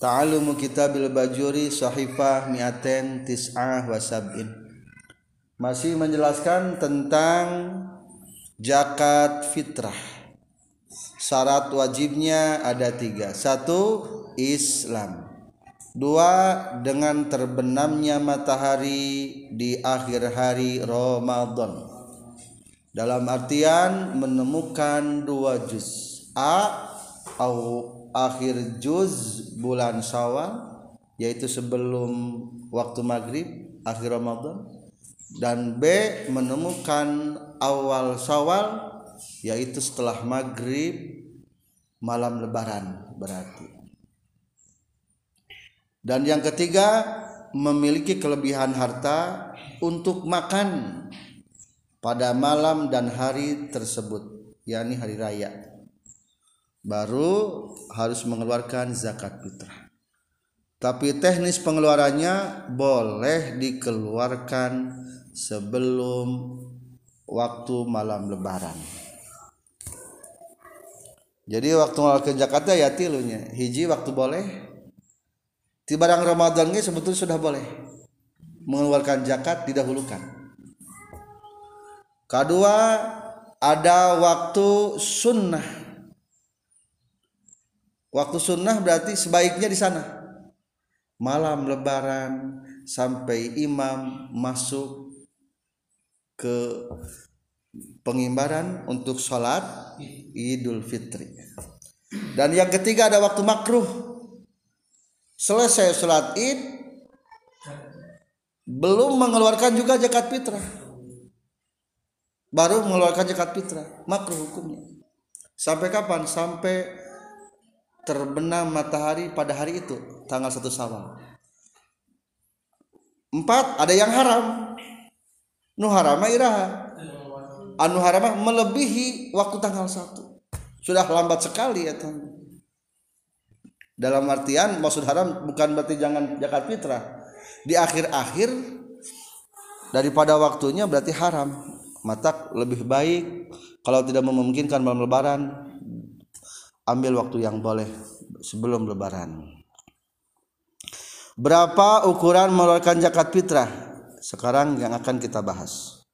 Ta'alumu kitabil bajuri sahifah mi'aten tis'ah wa sab'in. Masih menjelaskan tentang zakat fitrah. Syarat wajibnya ada tiga. Satu, Islam. Dua, dengan terbenamnya matahari di akhir hari Ramadan. Dalam artian menemukan dua juz. A, au akhir juz bulan Syawal yaitu sebelum waktu maghrib akhir Ramadan. Dan B menemukan awal Syawal yaitu setelah maghrib malam lebaran berarti. Dan yang ketiga memiliki kelebihan harta untuk makan pada malam dan hari tersebut yakni hari raya baru harus mengeluarkan zakat fitrah. Tapi teknis pengeluarannya boleh dikeluarkan sebelum waktu malam lebaran. Jadi waktu mengeluarkan zakatnya ya tilunya. Hiji waktu boleh. Di barang ini sebetulnya sudah boleh mengeluarkan zakat didahulukan. Kedua ada waktu sunnah Waktu sunnah berarti sebaiknya di sana. Malam lebaran sampai imam masuk ke pengimbaran untuk sholat idul fitri. Dan yang ketiga ada waktu makruh. Selesai sholat id, belum mengeluarkan juga zakat fitrah. Baru mengeluarkan zakat fitrah, makruh hukumnya. Sampai kapan? Sampai terbenam matahari pada hari itu tanggal satu Sawal. Empat ada yang haram. Nu harama iraha. Anu harama melebihi waktu tanggal satu. Sudah lambat sekali ya teman. Dalam artian maksud haram bukan berarti jangan zakat fitrah. Di akhir-akhir daripada waktunya berarti haram. Mata lebih baik kalau tidak memungkinkan malam lebaran ambil waktu yang boleh sebelum lebaran. Berapa ukuran mengeluarkan zakat fitrah? Sekarang yang akan kita bahas.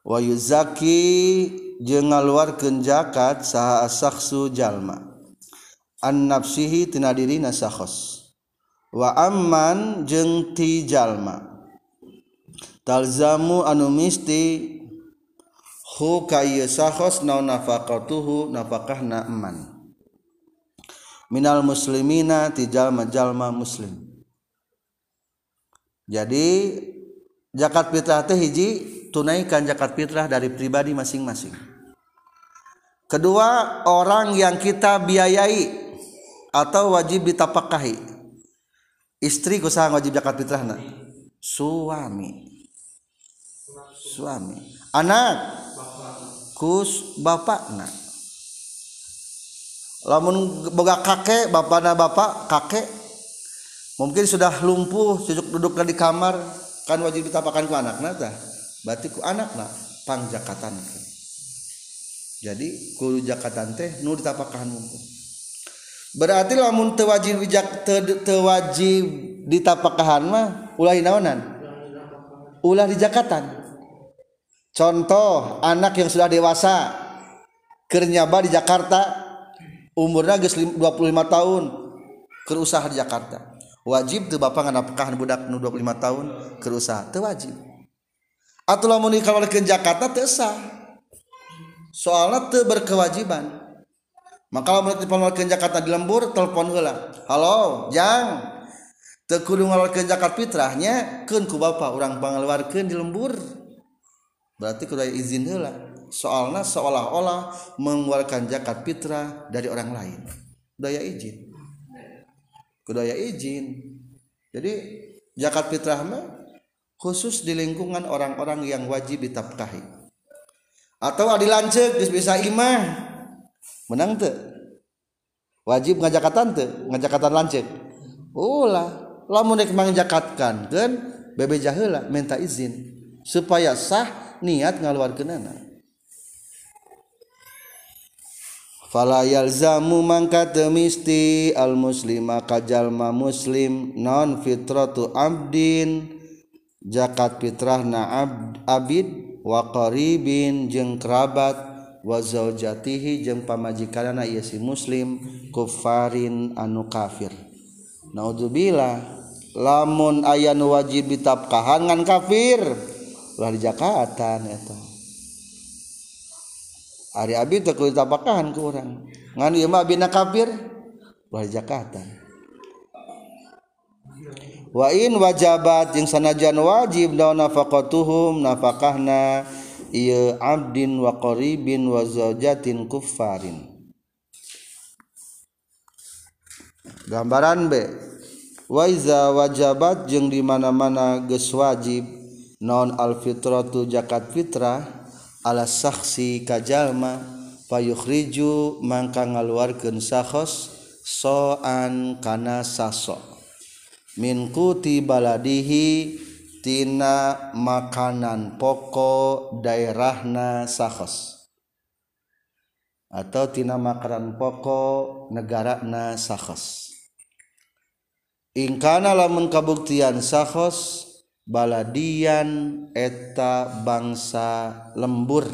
Wa yuzaki jeung ngaluarkeun zakat saha asaksu jalma. An nafsihi tina dirina wa amman jeung ti jalma. Talzamu anu misti hu ka ieu sakhos naon nafaqatuhu nafaqahna eman minal muslimina ti jalma-jalma muslim. Jadi zakat fitrah teh hiji tunaikan zakat fitrah dari pribadi masing-masing. Kedua orang yang kita biayai atau wajib ditapakahi. Istri kusaha wajib zakat fitrahna suami. Suami. Anak. Kus bapakna lamun boga kakek bapak dan bapak kakek mungkin sudah lumpuh cucuk duduk di kamar kan wajib ditapakan ku anak nata berarti ku anak pang pangjakatan jadi ku jakatan teh nu ditapakan mungkin berarti lamun tewajib wajib te, wajib ditapakahan mah ulah naonan? Ulah di jakatan. Contoh anak yang sudah dewasa kernyaba di Jakarta umurnya geus 25 tahun keur usaha di Jakarta. Wajib teu bapak nganapkahan budak nu 25 tahun keur usaha teu wajib. Atuh lamun dikalawalkeun Jakarta teu sah. Soalna teu berkewajiban. Maka lamun dipalmalkeun Jakarta di lembur telepon heula. Halo jang. Teu kudu ngalorkeun zakat fitrahnya keun ku bapak urang pangaluarkeun di lembur. Berarti kudu izin heula. Soalnya seolah-olah mengeluarkan zakat fitrah dari orang lain. Daya izin. Kudaya izin. Jadi zakat fitrah mah khusus di lingkungan orang-orang yang wajib ditafkahi. Atau adi lancek bisa imah. Menang tuh wajib ngajakatan tuh ngajakatan lancek ulah lamun rek mangjakatkan kan bebe jahela minta izin. Supaya sah niat ngaluarkeunana falayalzamu mangka temisti al muslima kajalma muslim non fitratu abdin. Jakat fitrahna abd, abid wa qaribin jeung kerabat. Wa zaujatihi jeung pamajikanna ieu si muslim kufarin anu kafir. Naudzubillah lamun aya nu wajib ditapkahan ngan kafir ulah di Jakarta eta. Ari abi teu kudu tapakahan ku urang. Ngan ieu mah bina kafir wal zakatan. Wa in wajabat jeung sanajan wajib daun nafaqatuhum nafakahna ieu abdin wa qaribin wa zaujatin kuffarin. Gambaran B. Wa iza wajabat jeung di mana-mana geus wajib non al fitratu zakat fitrah alas saksi kajallma payuhriju mangka ngaluarkeun sahos soan kana saso. Min kuti baladihi tina makanan pokok daerahna sahos atau tina makanan pokok negarana sahos ingkana lamun kabuktian sahos baladian eta bangsa lembur.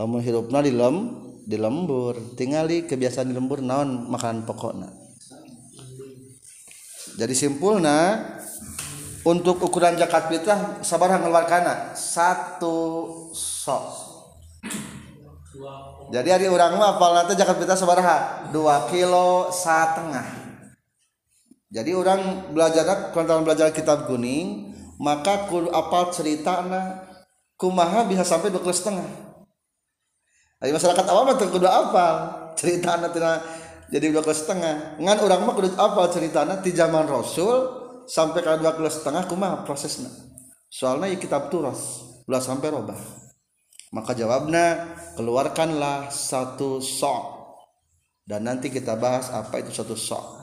Lamun hirupna di lem di lembur. Tingali kebiasaan di lembur naon makanan pokokna? Jadi simpulna untuk ukuran zakat fitrah sabar ngeluarkana satu sok. Jadi hari orang mah apal nanti zakat fitrah sabaraha dua kilo setengah jadi orang belajar kalau belajar kitab kuning maka kul apal cerita na kumaha bisa sampai dua setengah. Ayo masyarakat awam mah kudu apal cerita na jadi dua setengah. Ngan orang mah kudu apal cerita na di zaman rasul sampai ke dua setengah kumaha prosesnya soalnya ya kitab turas ulah sampai robah. Maka jawabnya keluarkanlah satu sok. Dan nanti kita bahas apa itu satu sok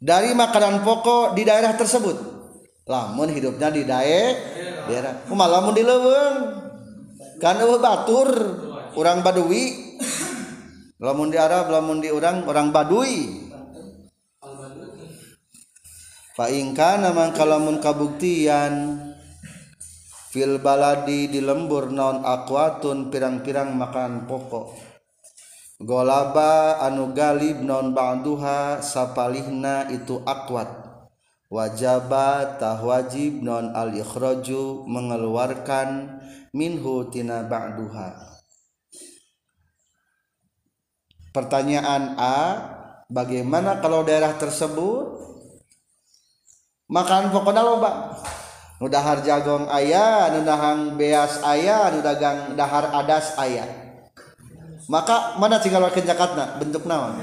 dari makanan pokok di daerah tersebut. Lamun hidupnya di daerah. Daerah lamun di leweng kan eueuh batur orang badui. Lamun di Arab lamun di orang orang badui. Fa in kana mangka lamun kabuktian fil baladi di lembur non akwatun pirang-pirang makanan pokok. Golaba anu galib non ba'duha sapalihna itu akwat. Wajaba tah wajib non al ikhraju mengeluarkan minhu tina ba'duha. Pertanyaan A bagaimana kalau daerah tersebut? Makan pokoknya loba. Nu dahar jagong ayah nu dahang beas ayah nu dagang dahar adas ayah maka mana tinggal wakil zakatna bentuk naon?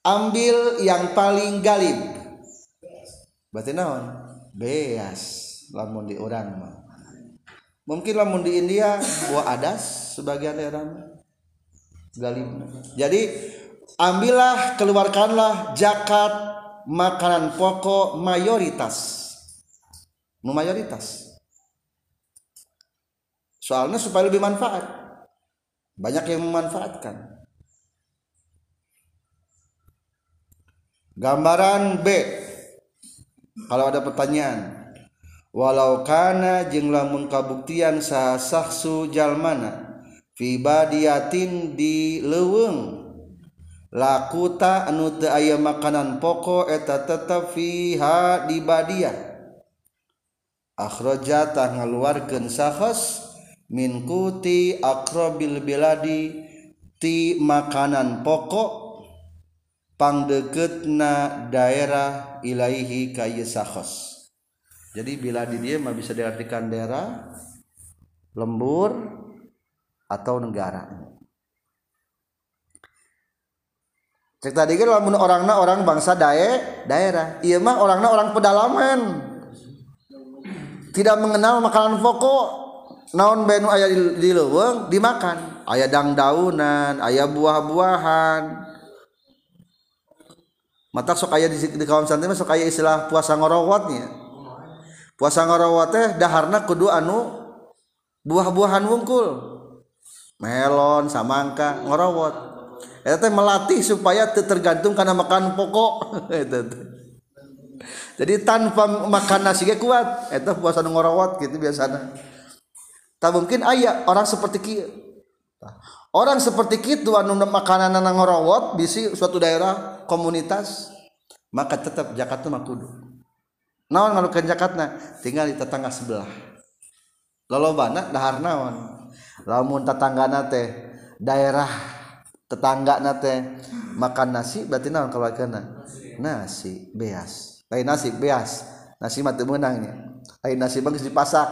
Ambil yang paling galib. Berarti naon? Beas. Lamun di orang mah. Mungkin lamun di India buah adas sebagian daerah galib. Jadi ambillah keluarkanlah zakat makanan pokok mayoritas. Mayoritas. Soalnya supaya lebih manfaat banyak yang memanfaatkan. Gambaran B. Kalau ada pertanyaan. Walau kana jeung lamun kabuktian saha sahsu jalmana fi badiatin di leuweung. Lakuta anu teu aya makanan pokok eta tetep fiha di badia akhrajat ngaluarkeun sahas. Sahos minkuti akrobil biladi ti makanan pokok pangdeketna daerah ilaihi kayu sahos jadi bila di dia mah bisa diartikan daerah lembur atau negara. Cek tadi kan lamun orangna orang bangsa dae daerah. Iya mah orangna orang pedalaman. Tidak mengenal makanan pokok naon benu aya di leuweung? Dimakan. Aya dangdaunan aya buah-buahan. Mata sok aya di, di kaum santri mah sok aya istilah puasa ngorowatnya puasa ngorowat teh daharna kudu anu buah-buahan wungkul. Melon samangka ngorowat. Eta teh melatih supaya tergantung karena makan pokok. Eta teh. Jadi tanpa makan nasi ge kuat. Eta puasa ngorowat gitu biasanya tak mungkin ayah orang seperti kia. Orang seperti itu anu makanan ngorowot bisi suatu daerah komunitas maka tetap Jakarta mah kudu naon ngalukeun Jakarta tinggal di tetangga sebelah. Lolobana dahar naon? Lamun tetanggana teh daerah tetangga teh makan nasi berarti naon kalau nasi beas. Lain nasi beas. Nasi teu meunang lain nasi bang dipasak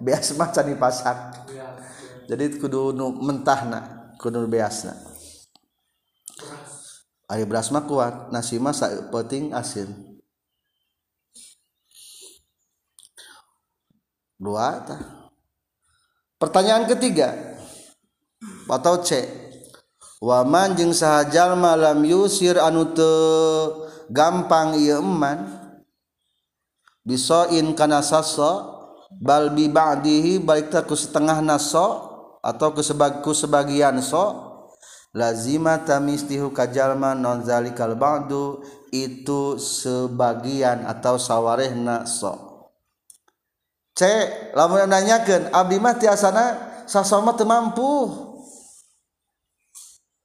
beas mah can dipasak jadi kudu nu mentahna kudu beasna ari beras mah kuat nasi mah penting asin. Dua ta pertanyaan ketiga. Atau C. Waman jeung sahajal malam yusir anu teu gampang ieu eman bisoin kana saso bal bi ba'dihi baik ku setengah naso atau ku sebag ku sebagian so. Lazima tamistihu kajalma non zalikal ba'du itu sebagian atau sawarehna so. C lamun nanyakeun abdi mah tiasana sasoma teu mampu.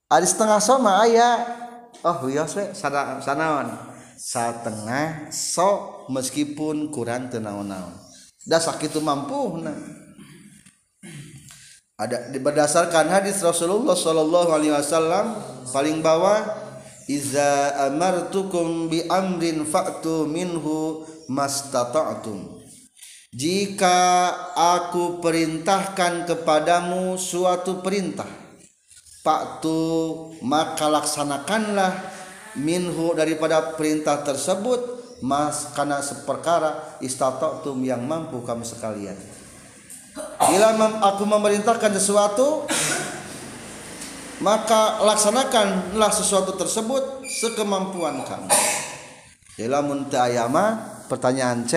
Ari setengah soma aya. Oh wios we sanaon. Satengah so meskipun kurang teu naon-naon da sakitu mampu nah ada berdasarkan hadis Rasulullah sallallahu alaihi wasallam paling bawah iza amartukum bi amrin fa'tu minhu mastata'tum. Jika aku perintahkan kepadamu suatu perintah Paktu maka laksanakanlah minhu daripada perintah tersebut mas karena seperkara istata'tum yang mampu kamu sekalian. Bila aku memerintahkan sesuatu maka laksanakanlah sesuatu tersebut sekemampuan kamu. Dalam ayama pertanyaan C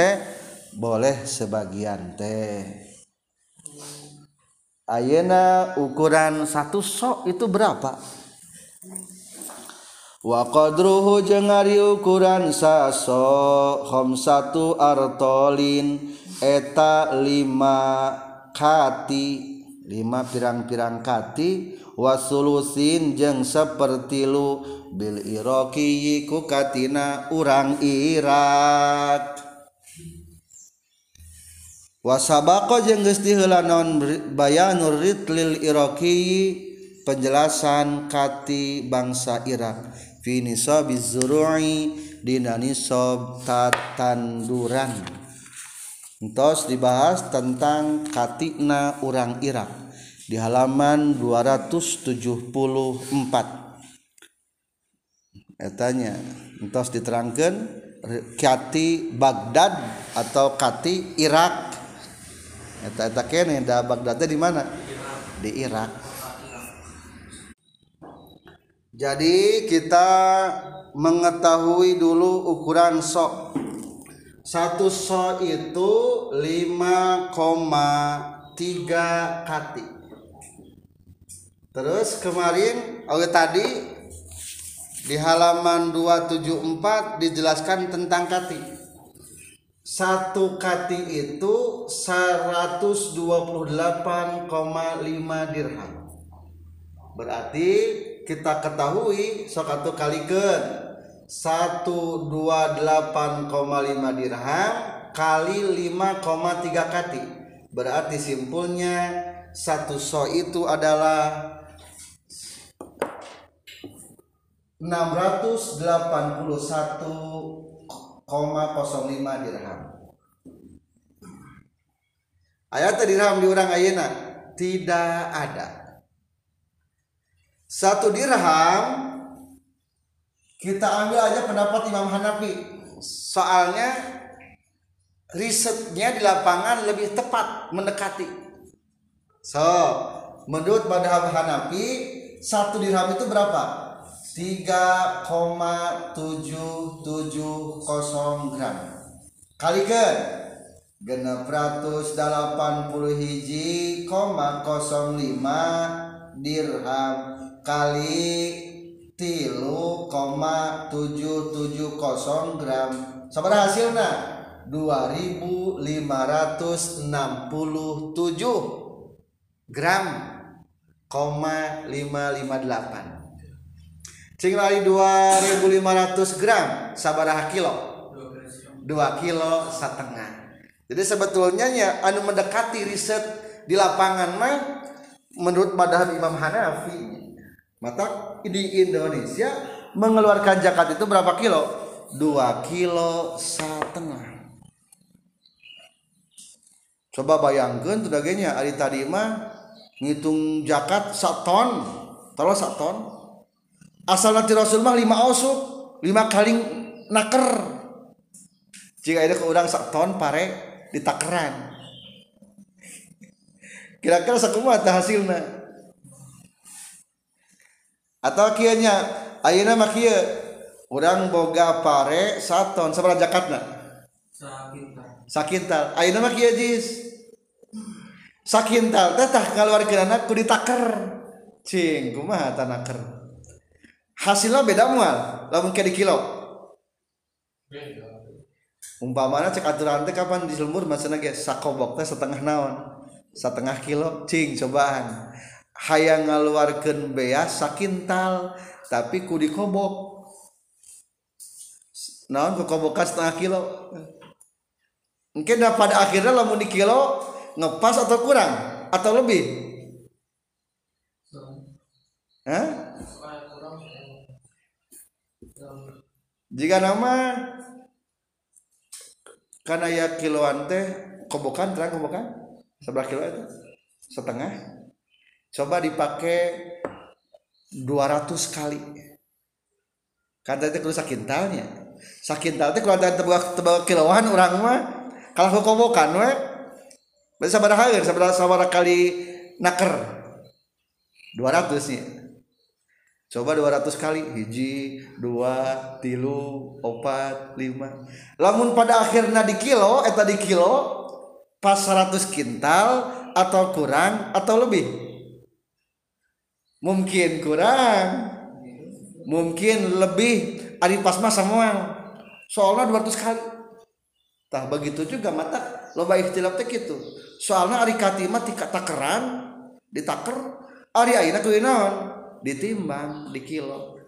boleh sebagian teh. Ayeuna ukuran satu sok itu berapa? Waqadruhu jeung ari ukuran saso satu artolin eta lima kati lima pirang-pirang kati wasulusin jeung seperti lu bil iroki ku katina urang Irak. Wasabako jeung geus diheula naon bayanur ritlil iroki penjelasan kati bangsa Irak. Fi nisabiz zuru'i dina nisab tatanduran. Entos dibahas tentang katina orang Irak di halaman 274 etanya entos diterangkan kati Baghdad atau kati Irak. Eta eta kene da Baghdad di mana? Di Irak jadi kita mengetahui dulu ukuran sok satu so itu 5,3 kati. Terus kemarin oleh tadi di halaman 274 dijelaskan tentang kati. Satu kati itu 128,5 dirham. Berarti kita ketahui sok atau kalikan 128,5 dirham kali 5,3 kati. Berarti simpulnya satu so itu adalah 681 0,05 dirham. Ayat dirham di orang ayana tidak ada satu dirham kita ambil aja pendapat Imam Hanafi. Soalnya risetnya di lapangan lebih tepat mendekati. So menurut madhab Hanafi satu dirham itu berapa? 3,770 gram. Kalikan genep ratus delapan puluh hiji koma kosong lima dirham kali tilu koma tujuh tujuh kosong gram. Sabar hasilnya dua ribu lima ratus enam puluh tujuh gram koma lima lima delapan. Cing lari dua ribu lima ratus gram sabaraha kilo? Dua kilo setengah. Jadi sebetulnya ya anu mendekati riset di lapangan mah menurut madhab Imam Hanafi mata di Indonesia mengeluarkan zakat itu berapa kilo? Dua kilo setengah. Coba bayangkan sebagainya hari tadi mah ngitung zakat satu ton, terus satu ton. Asal nanti Rasul mah lima ausuk, lima kali naker. Jika ada ke udang satu ton pare ditakeran. Kira-kira sakumaha hasilnya? atau kianya ayeuna mah kieu urang boga pare saton sabaraha zakatna sakintal. Ayeuna mah kieu jis? Sakintal. Teh tah kaluarkeunana ku ditaker. Cing kumaha tanaker? Hasilnya beda mual lamun ke di kilo umpamana cek aturan teh kapan di lembur maksudna ge sakobok teh setengah naon? Setengah kilo. Cing cobaan Hayang ngaluarkeun bea sakintal tapi ku dikobok. Naon ku setengah kilo. Mungkin pada akhirnya lamun di kilo ngepas atau kurang atau lebih Hah? jika nama karena ya kiloan teh kobokan terang kobokan sebelah kilo itu setengah coba dipakai 200 kali. Kata itu kalau sakintalnya sakintal itu kalau ada tebak tebak kiloan orang mah kalau kobokan mah berarti sabara halir sabara sabara kali naker. 200 nih coba 200 kali hiji dua tilu opat lima. Lamun pada akhirnya di kilo eta di kilo pas 100 kintal atau kurang atau lebih mungkin kurang. Mungkin lebih. Ari pas mah semua soalnya 200 kali. Tah begitu juga mata. Loba ikhtilaf teh gitu soalnya ari katima tika takeran ditaker. Ari ayeuna naon? Ditimbang di kilo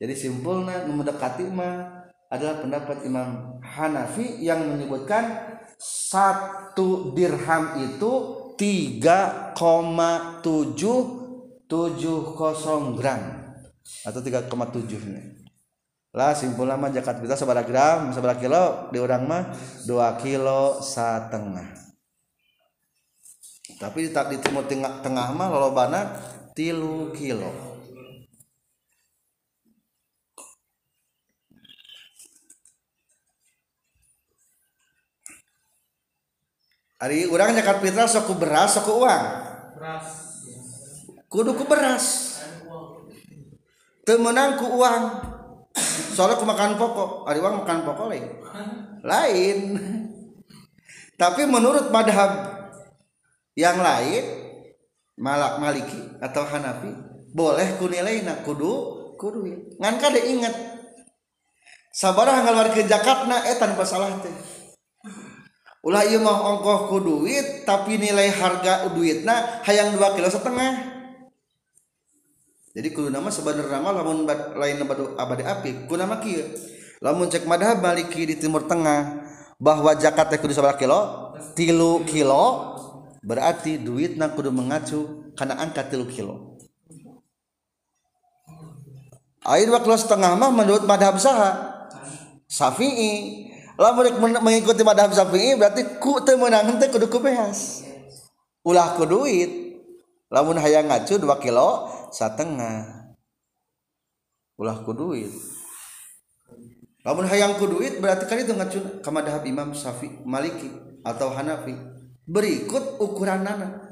jadi simpulnya mendekati mah adalah pendapat Imam Hanafi yang menyebutkan satu dirham itu 3,770 gram. Atau 3,7 nya lah simpul nama zakat kita seberapa gram seberapa kilo? Di orang mah 2 kilo setengah. Tapi di, di timur tengah, tengah mah lolobana tilu kilo. Ari urang zakat fitrah sok beras sok uang. Beras. Kudu ku beras. Teu meunang ku uang. Soalnya ku makan pokok, ari uang makan pokok lain. Lain. Tapi menurut madhab yang lain malak maliki atau hanafi boleh ku nilainya kudu kudu ngan kade ingat sabaraha ngaluarkeun zakatna eh tanpa salah teh ulah iya mah ongkoh ku duit tapi nilai harga duitna hayang dua kilo setengah jadi kudu nama sebenarnya nama lamun lain batu abadi api kudu nama kia lamun cek madhab maliki di timur tengah bahwa zakat kudu sabar kilo? Tilu kilo berarti duitna kudu mengacu karena angka tilu kilo. Air waktu setengah mah menurut madhab saha? Syafi'i. Lamun mengikuti madhab syafi'i berarti ku teu meunang teh kudu kubehas ulah ku duit. Lamun hayang ngacu 2 kilo setengah ulah ku duit. Lamun hayang ku duit berarti kan itu ngacu ka madhab Imam Syafi'i Maliki atau Hanafi. Berikut ukuran nana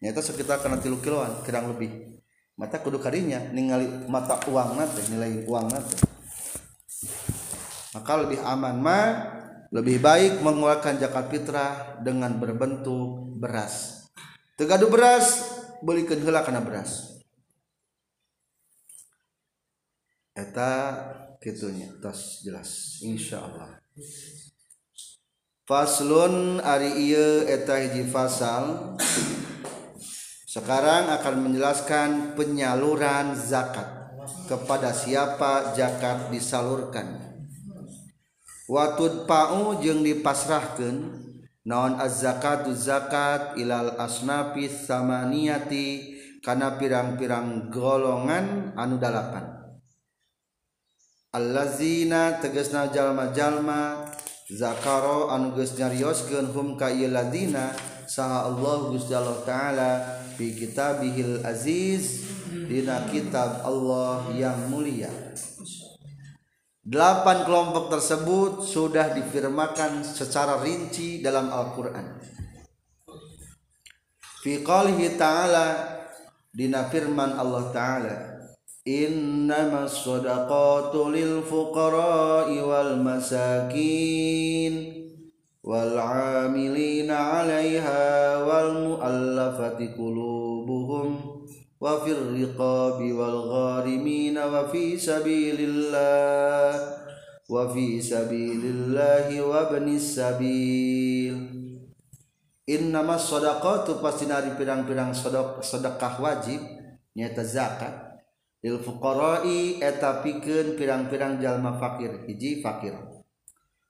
nyata sekitar kena tilu kiloan kurang lebih. Mata kudu kadinya ningali mata uang nate nilai uang nate maka lebih aman mah lebih baik mengeluarkan zakat fitrah dengan berbentuk beras tegadu beras belikan heula kana beras. Eta kitunya tos jelas. Insyaallah. Faslun ari ieu eta hiji fasal. Sekarang akan menjelaskan penyaluran zakat kepada siapa zakat disalurkan. Watud pau jeung dipasrahkan naon az-zakatu zakat ilal asnafi samaniyati kana pirang-pirang golongan anu dalapan. Allazina tegesna jalma-jalma zakaro anu geus nyarioskeun hum ka ieu ladina saha Allah Gusti Allah taala bi kitabihil aziz dina kitab Allah yang mulia. Delapan kelompok tersebut sudah difirmakan secara rinci dalam Al-Quran. Fi qalihi ta'ala dina firman Allah ta'ala Innama sadaqatu lil fuqara'i wal masakin wal amilina 'alaiha wal mu'allafati qulubuhum وفي الرقاب والغارمين وفي سبيل الله وفي سبيل الله وابن السبيل Innama sadaqatu pasti nari pirang-pirang sedekah wajib nyata zakat lil fuqara'i eta pikeun pirang-pirang jalma fakir hiji fakir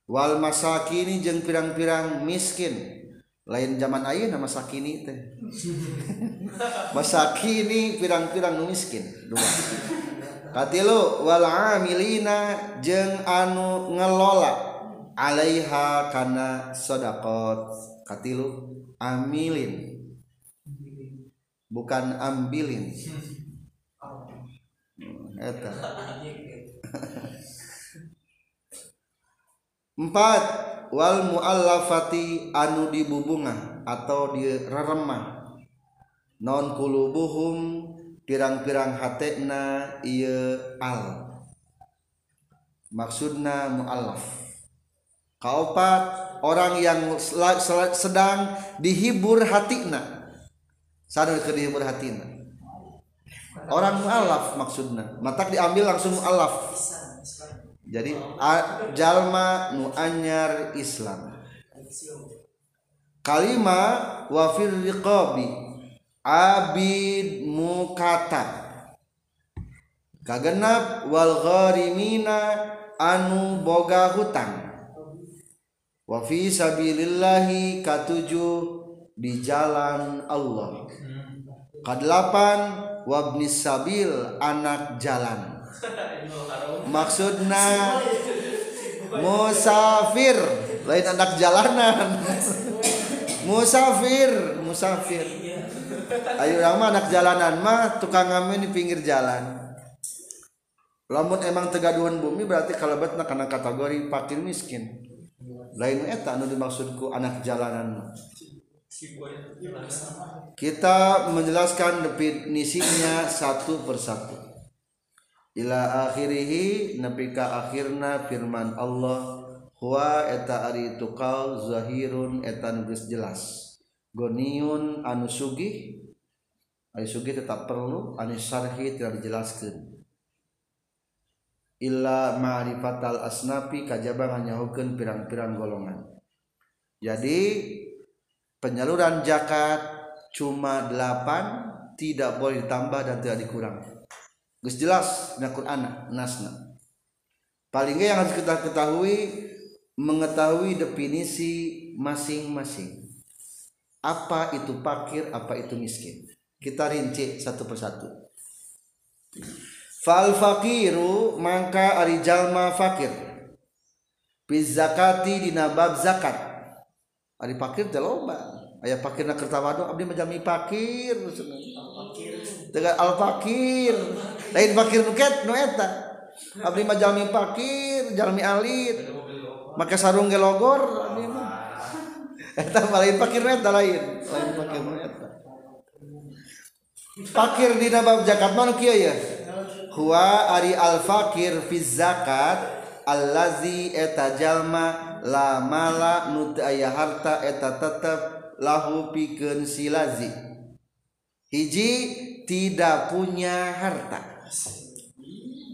wal masakini jeung pirang-pirang miskin lain zaman ayah nama sakini teh. Masakini pirang-pirang nu miskin dua. Katilu wal amilina jeung anu ngelola alaiha kana sedekot katilu amilin. Bukan ambilin. Hmm, eta. Empat wal muallafati anu dibubungan atau direremah. Non kulubuhum pirang-pirang hatena iya al. Maksudna muallaf. Kaopat orang yang sedang dihibur hatina sadar ke dihibur hatina orang muallaf maksudna. Matak diambil langsung muallaf jadi jalma nu anyar Islam. Kalima wafir riqabi abid mukata. Kagenap wal gharimina anu boga hutang. Wa fi sabilillahi katuju di jalan Allah. Kadelapan wabnis sabil anak jalan maksudna musafir. Lain anak jalanan. Musafir musafir. Ayo nama anak jalanan mah tukang ngamen di pinggir jalan. Lamun emang tegaduhan bumi berarti kalau betna karena kategori fakir miskin. Lain eta anu dimaksudku anak jalanan kita menjelaskan definisinya satu persatu ila akhirihi nepi ka akhirna firman Allah huwa eta ari tukal zahirun eta geus jelas. Goniun anu sugih ari sugih tetap perlu anu syarhi tidak dijelaskeun. Illa ma'rifatal asnafi kajaba nganyahukeun pirang-pirang golongan. Jadi penyaluran zakat cuma delapan tidak boleh ditambah dan tidak dikurang. Gus jelas di Quran nasna. Paling yang harus kita ketahui mengetahui definisi masing-masing. Apa itu fakir, apa itu miskin. Kita rinci satu persatu. Fal fakiru maka ari jalma fakir. Biz zakati dina bab zakat. Ari fakir teh loba. Aya fakirna kertawado abdi mah jami fakir. Tegal al fakir lain fakir nuket nu eta. Abdi mah jalmi fakir jalmi alit. Maka sarung ge logor abdi mah. Eta lain fakir nu eta lain. Lain fakir nu eta. Fakir dina bab zakat mana kieu ya huwa ari al fakir fi zakat allazi eta jalma la mala nu aya harta eta tetep lahu pikeun silazi hiji tidak punya harta.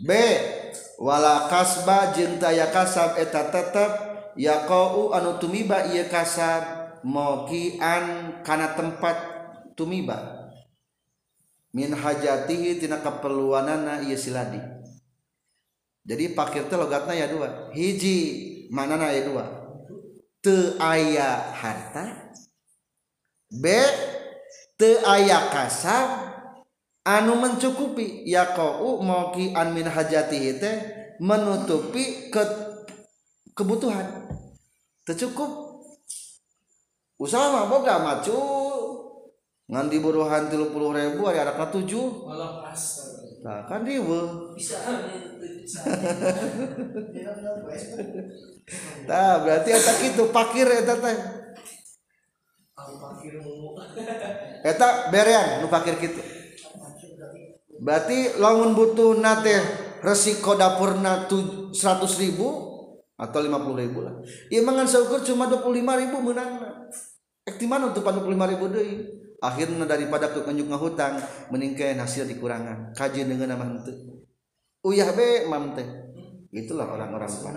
B. Wala kasba jeung taya kasab eta tetep yaqau anu tumiba ieu kasab mokian kana tempat tumiba. Min hajatihi tina keperluanana ieu siladi. Jadi pakir teh logatna ya dua. Hiji manana ya dua. Te aya harta. B. Te aya kasab anu mencukupi ya kau mau ki an min hajati teh menutupi ke kebutuhan. Tercukup usaha mah boga macu ngan di buruhan tilu puluh ribu ada anak tujuh. Nah kan dia bisa nah berarti eta itu pakir eta teh. Eta berean nu pakir gitu berarti lamun butuh nate resiko dapurna 100 ribu atau 50 ribu lah. Iya mangan seukur cuma 25 ribu menang ektiman untuk 45 ribu deh akhirnya daripada kekunjuk ngahutang meningkat hasil dikurangan. Kaji dengan nama itu uyah be mamte itulah orang-orang pak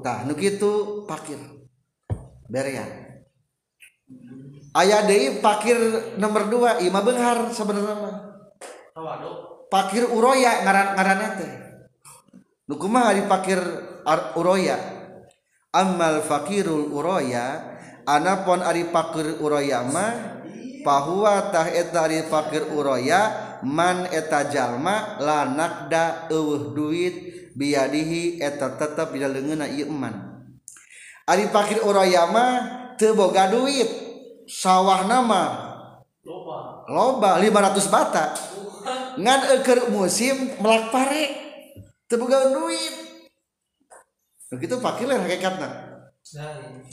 tah nu gitu pakir. Berian ayah deh pakir nomor dua ima benghar sebenarnya pakir uroya ngaran ngaran teh. Nu kumaha dipakir uroya? Amal fakirul uroya anapon ari pakir uroya mah pahuwa tah eta ari fakir uroya man eta jalma lanakda eueuh duit biadihi eta tetep dina leungeunna ieu iman ari pakir uroya mah teu boga duit. Sawah nama loba. loba 500 bata. Ngan eukeur musim melak pare teu boga duit. Begitu pakir lain hakikatna.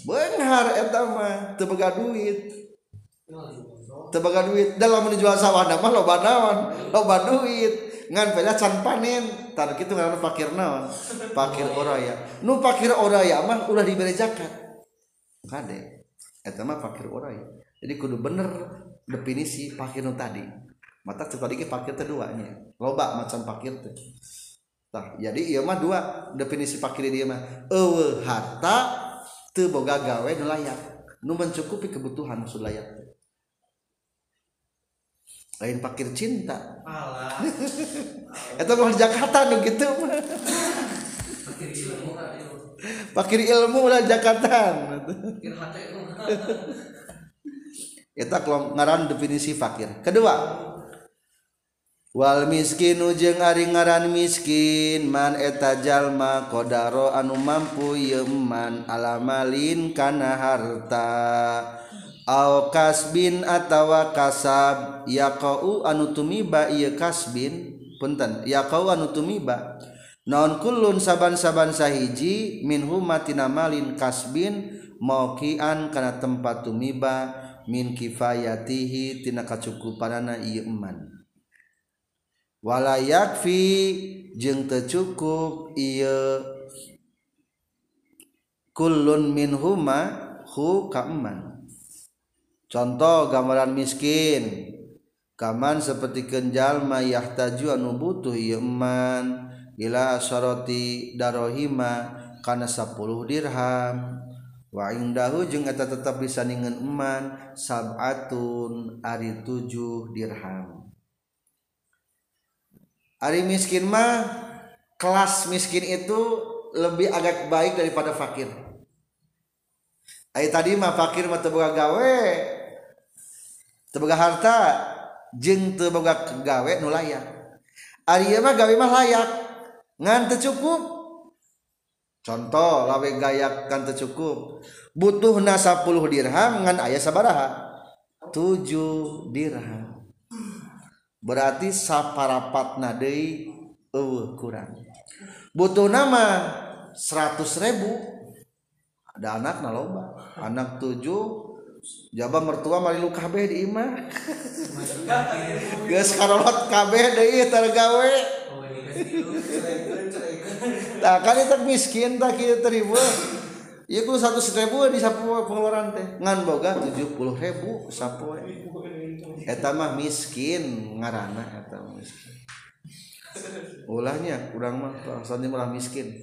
Benar eta mah teu boga duit. Tebaga duit. Dalam menjual sawah nama lo naon? Lo duit. Ngan pela can panen. Tar gitu ngan pakir naon? Pakir oraya. Nu pakir oraya mah udah diberi zakat. Kade eta mah pakir oraya. Jadi kudu bener definisi pakir nu tadi mata tadi ke pakir keduanya loba macam pakir teh. Tah, jadi iya mah dua. Definisi pakir dia mah eueuh harta teu boga gawe nu layak. Nu mencukupi kebutuhan maksud layak lain pakir cinta. Itu mah Jakarta nu gitu pakir ilmu lah Jakarta. Kita kalau ngaran definisi fakir kedua Wal miskinu jeung ari ngaran miskin man eta jalma kodaro anu mampu yeman alamalin kana harta. Au kasbin atawa kasab yaqau anu tumiba ie kasbin punten yaqau anu tumiba. Naon kullun saban-saban sahiji min humatina malin kasbin mauqian kana tempat tumiba min kifayatihi tina kacukupanana ieu eman wala yakfi jeung tercukup iya kullun min huma hu kaman. Contoh gambaran miskin. Kaman seperti kenjalma yahtaju anu butuh ieu man ila syarati darohima kana 10 dirham. Wa indahu jeung eta tetep bisa ningeun eman sab'atun ari 7 dirham. Ari miskin mah kelas miskin itu lebih agak baik daripada fakir. Ayo tadi mah fakir mah teboga gawe, teboga harta, jeng teboga gawe nu layak. Ari mah gawe mah layak, ngan cukup. Contoh lawe gayak kan cukup. Butuh na 10 dirham ngan ayah sabaraha? 7 dirham. Berarti saparapatna deui eueuh kurang. Butuh nama 100 ribu ada anak na loba. Anak tujuh Jaba mertua mari lu kabeh di imah. Geus karolot kabeh deui tergawe. tak kan itu miskin tak kita terima Iya ku satu ribu di sapu pengeluaran teh. Ngan boga tujuh puluh ribu sapu eta mah miskin ngarana eta miskin. Ulahnya kurang mah soalnya malah miskin.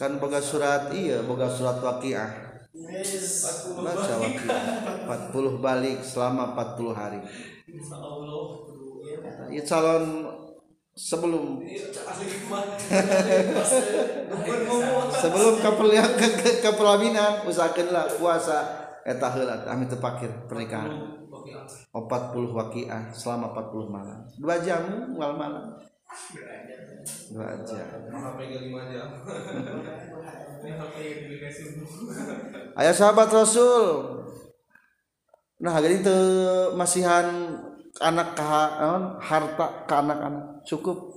Kan boga surat iya boga surat waqiah. Baca waqiah. 40 balik selama 40 hari. Ya calon sebelum. Sebelum kapal yang ke, ke, ke pelaminan usahakanlah puasa eta heula kami terpakir pernikahan. 40 wakiah selama 40 malam. Dua jam malam malam. Dua jam. Ayah sahabat Rasul. Nah hari itu masihan anak ke harta ke anak-anak. Cukup.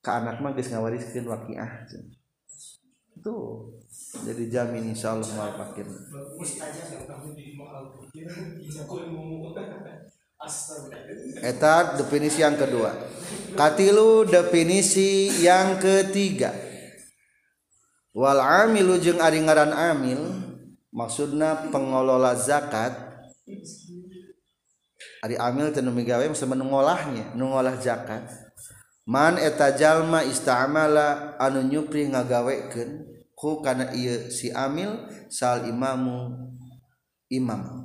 Ke anak mah geus ngawariskeun waqiah itu jadi jamin insya Allah mau fakir Eta definisi yang kedua. Katilu definisi yang ketiga. Wal amilu jeung ari ngaran amil maksudna pengelola zakat. Ari amil teu gawe masa menungolahnya nungolah zakat. Man eta jalma istamala anu nyupri ngagawekeun ku kana ieu si amil sal imamu imam.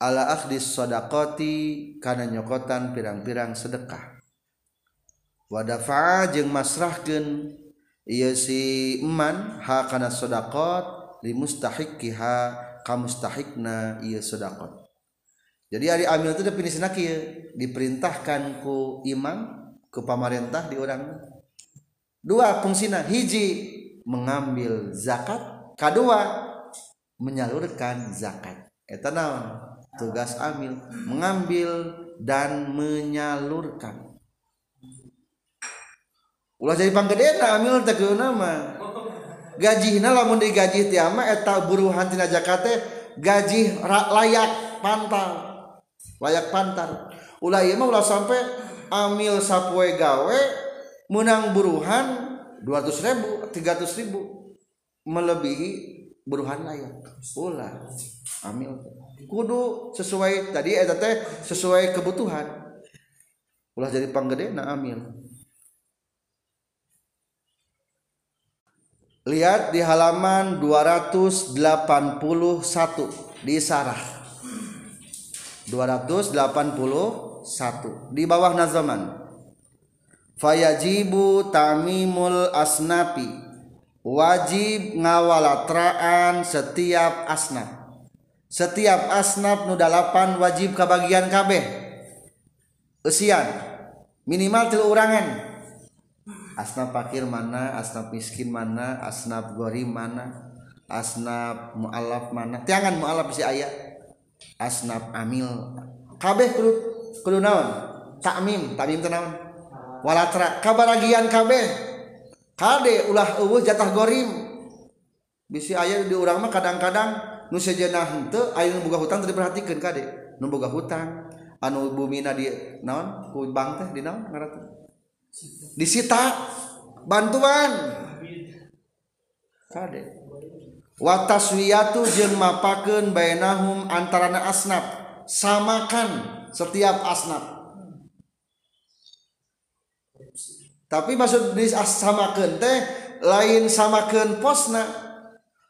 Ala akhdis sadaqati kana nyokotan pirang-pirang sedekah. Wa dafa'a jeung masrahkeun ieu si eman ha kana sadaqat li mustahiqiha ka mustahiqna ieu sadaqat. Jadi hari amil itu definisi nakir diperintahkan ku imam ke pemerintah di orang dua fungsina hiji mengambil zakat kedua menyalurkan zakat. Eta tugas amil mengambil dan menyalurkan. Ulah jadi panggedena amil teh nama. Gaji lamun digaji tiama eta buruhan tina zakat gaji layak pantang layak pantar ulah iya mah ulah sampai amil sapoe gawe menang buruhan 200 ribu 300 ribu melebihi buruhan layak ulah. Amil. Kudu sesuai tadi eta teh sesuai kebutuhan. Ulah jadi panggede na amil. Lihat di halaman 281 di sarah. 281 di bawah nazaman fayajibu tamimul asnapi. Wajib ngawalatraan setiap asnaf. Setiap asnaf nu dalapan wajib kebagian kabeh. Usian. Minimal tilu urangan. Asnaf fakir mana asnaf miskin mana asnaf gori mana asnaf mualaf mana. Tiangan mualaf si ayat asnaf amil. Kabeh kudu kudu naon? Takmim takmim teh naon walatra kabaragian kabeh. Kade ulah eueuh jatah gorim. Bisi aya di urang mah kadang-kadang nu sejenah henteu ayeuna boga hutang teu diperhatikeun kade. Nu boga hutang. Anu bumina di naon? Ku bank teh di naon? Ngaranna? Disita bantuan. Kade. Wataswiyatu jeung mapakeun bainahum antarana asnaf. Samakan setiap asnaf. Tapi maksud di samakeun teh lain samakeun posna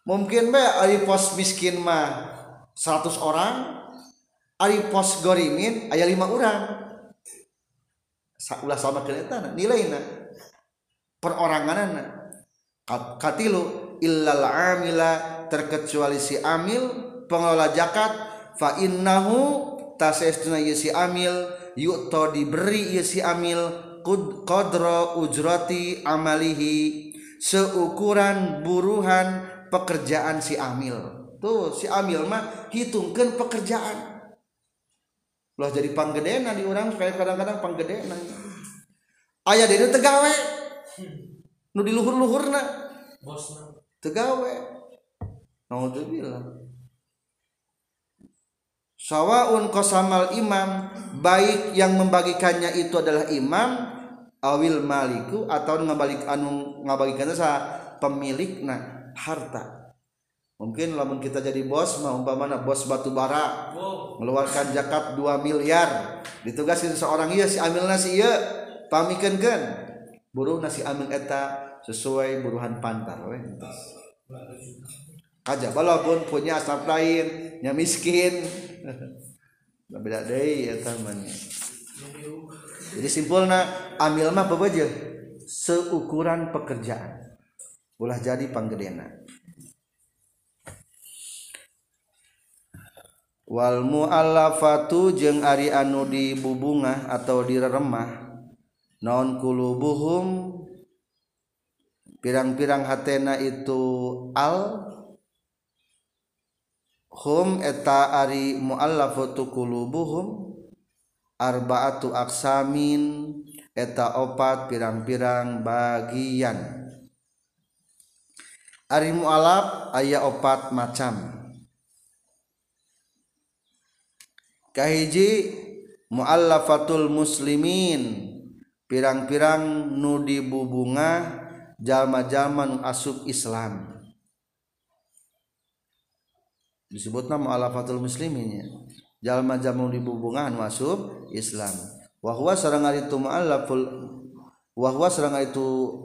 mungkin bae ari pos miskin mah 100 orang ari pos gorimin aya 5 orang. Ulah samakeun eta nilainya peroranganana katilu illal amila terkecuali si amil pengelola zakat fa innahu tasestuna si amil yu'to diberi si amil qadra ujrati amalihi seukuran buruhan pekerjaan si amil. Tuh si amil mah hitungkan pekerjaan. Loh jadi panggedena di orang kayak kadang-kadang panggedena. Ayah dia tegawe. Nu di luhur-luhurna bosna. Tegawe. Naudzubillah sawaun kosamal imam baik yang membagikannya itu adalah imam awil maliku atau ngabalik anu ngabagikannya sa pemilik nah harta. Mungkin lamun kita jadi bos mah umpamana bos batu bara mengeluarkan zakat 2 miliar ditugasin seorang iya si amil nasi iya pamikeun kan buruh nasi amil eta sesuai buruhan pantar we. entos aja walaupun punya asap lain nya miskin. Beda deui eta mah jadi simpulnya amil mah bebeje seukuran pekerjaan. Ulah jadi panggedena. Wal muallafatu jeung ari anu di bubungah atau di remah non kulubuhum? Pirang-pirang hatena itu al hum eta ari muallafatu qulubuhum? Arbaatu aksamin eta opat pirang-pirang bagian. Ari mualaf aya opat macam. Kahiji muallafatul muslimin. Pirang-pirang nu dibubunga jalma-jalma nu asup Islam. Disebutna muallafatul muslimin. Ya jalma jamu di bubungan masuk Islam. Wahwa sarang itu mu'allaful wahwa sarang itu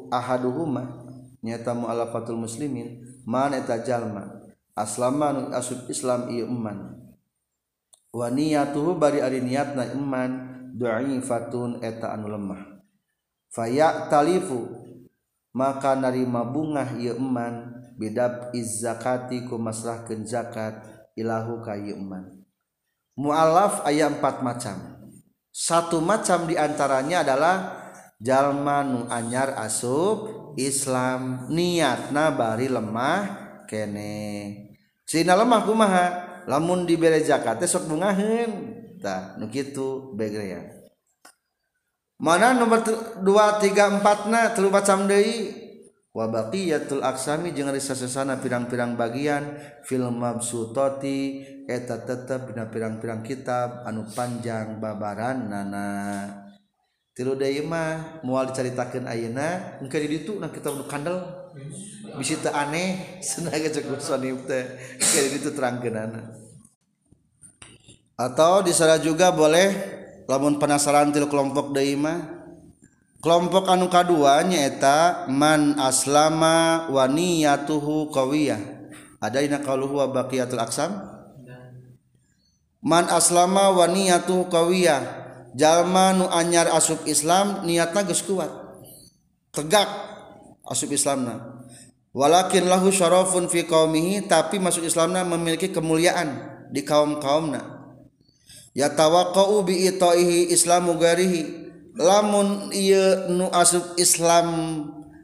ahaduhuma. Nyata mu'allafatul muslimin. Man eta jalma. Aslama asub Islam ieu iman wa niyatuhu bari ari niatna iman du'ifatun eta anu lemah. Faya talifu maka narima bungah Iman bidab izzakati ku masrah zakat ilahu kaman mualaf ayat empat macam. Satu macam diantaranya adalah jalma nu anyar asub Islam niatna bari lemah kene. Cina lemah kumaha? Lamun dibere zakat sok bungaheun tah nu kitu begrean. mana nomor 234 na terlubat deui? Wa baqiyatul aksami jeung ari sasesana pirang-pirang bagian fil mabsutati eta tetep dina pirang-pirang kitab anu panjang babaran nana tilu deui mah moal dicaritakeun ayeuna engke di ditu nah kitab nu kandel. Bisi teu aneh senaga cukup sonib teh engke di ditu terangkeunana. Atau disana juga boleh lamun penasaran tilu kelompok deui mah kelompok anu kedua nyaeta man aslama wa niyatuhu qawiyah. Ada ina qaluhu wa baqiyatul aksam man aslama wa niyatuhu qawiyah. Jalma nu anyar asup Islam niatna geus kuat. Tegak asup Islamna. Walakin lahu syarafun fi qaumihi tapi masuk Islamna memiliki kemuliaan di kaum-kaumna yatawaqa'u bi itaihi islamu garihi lamun ieu nu asup Islam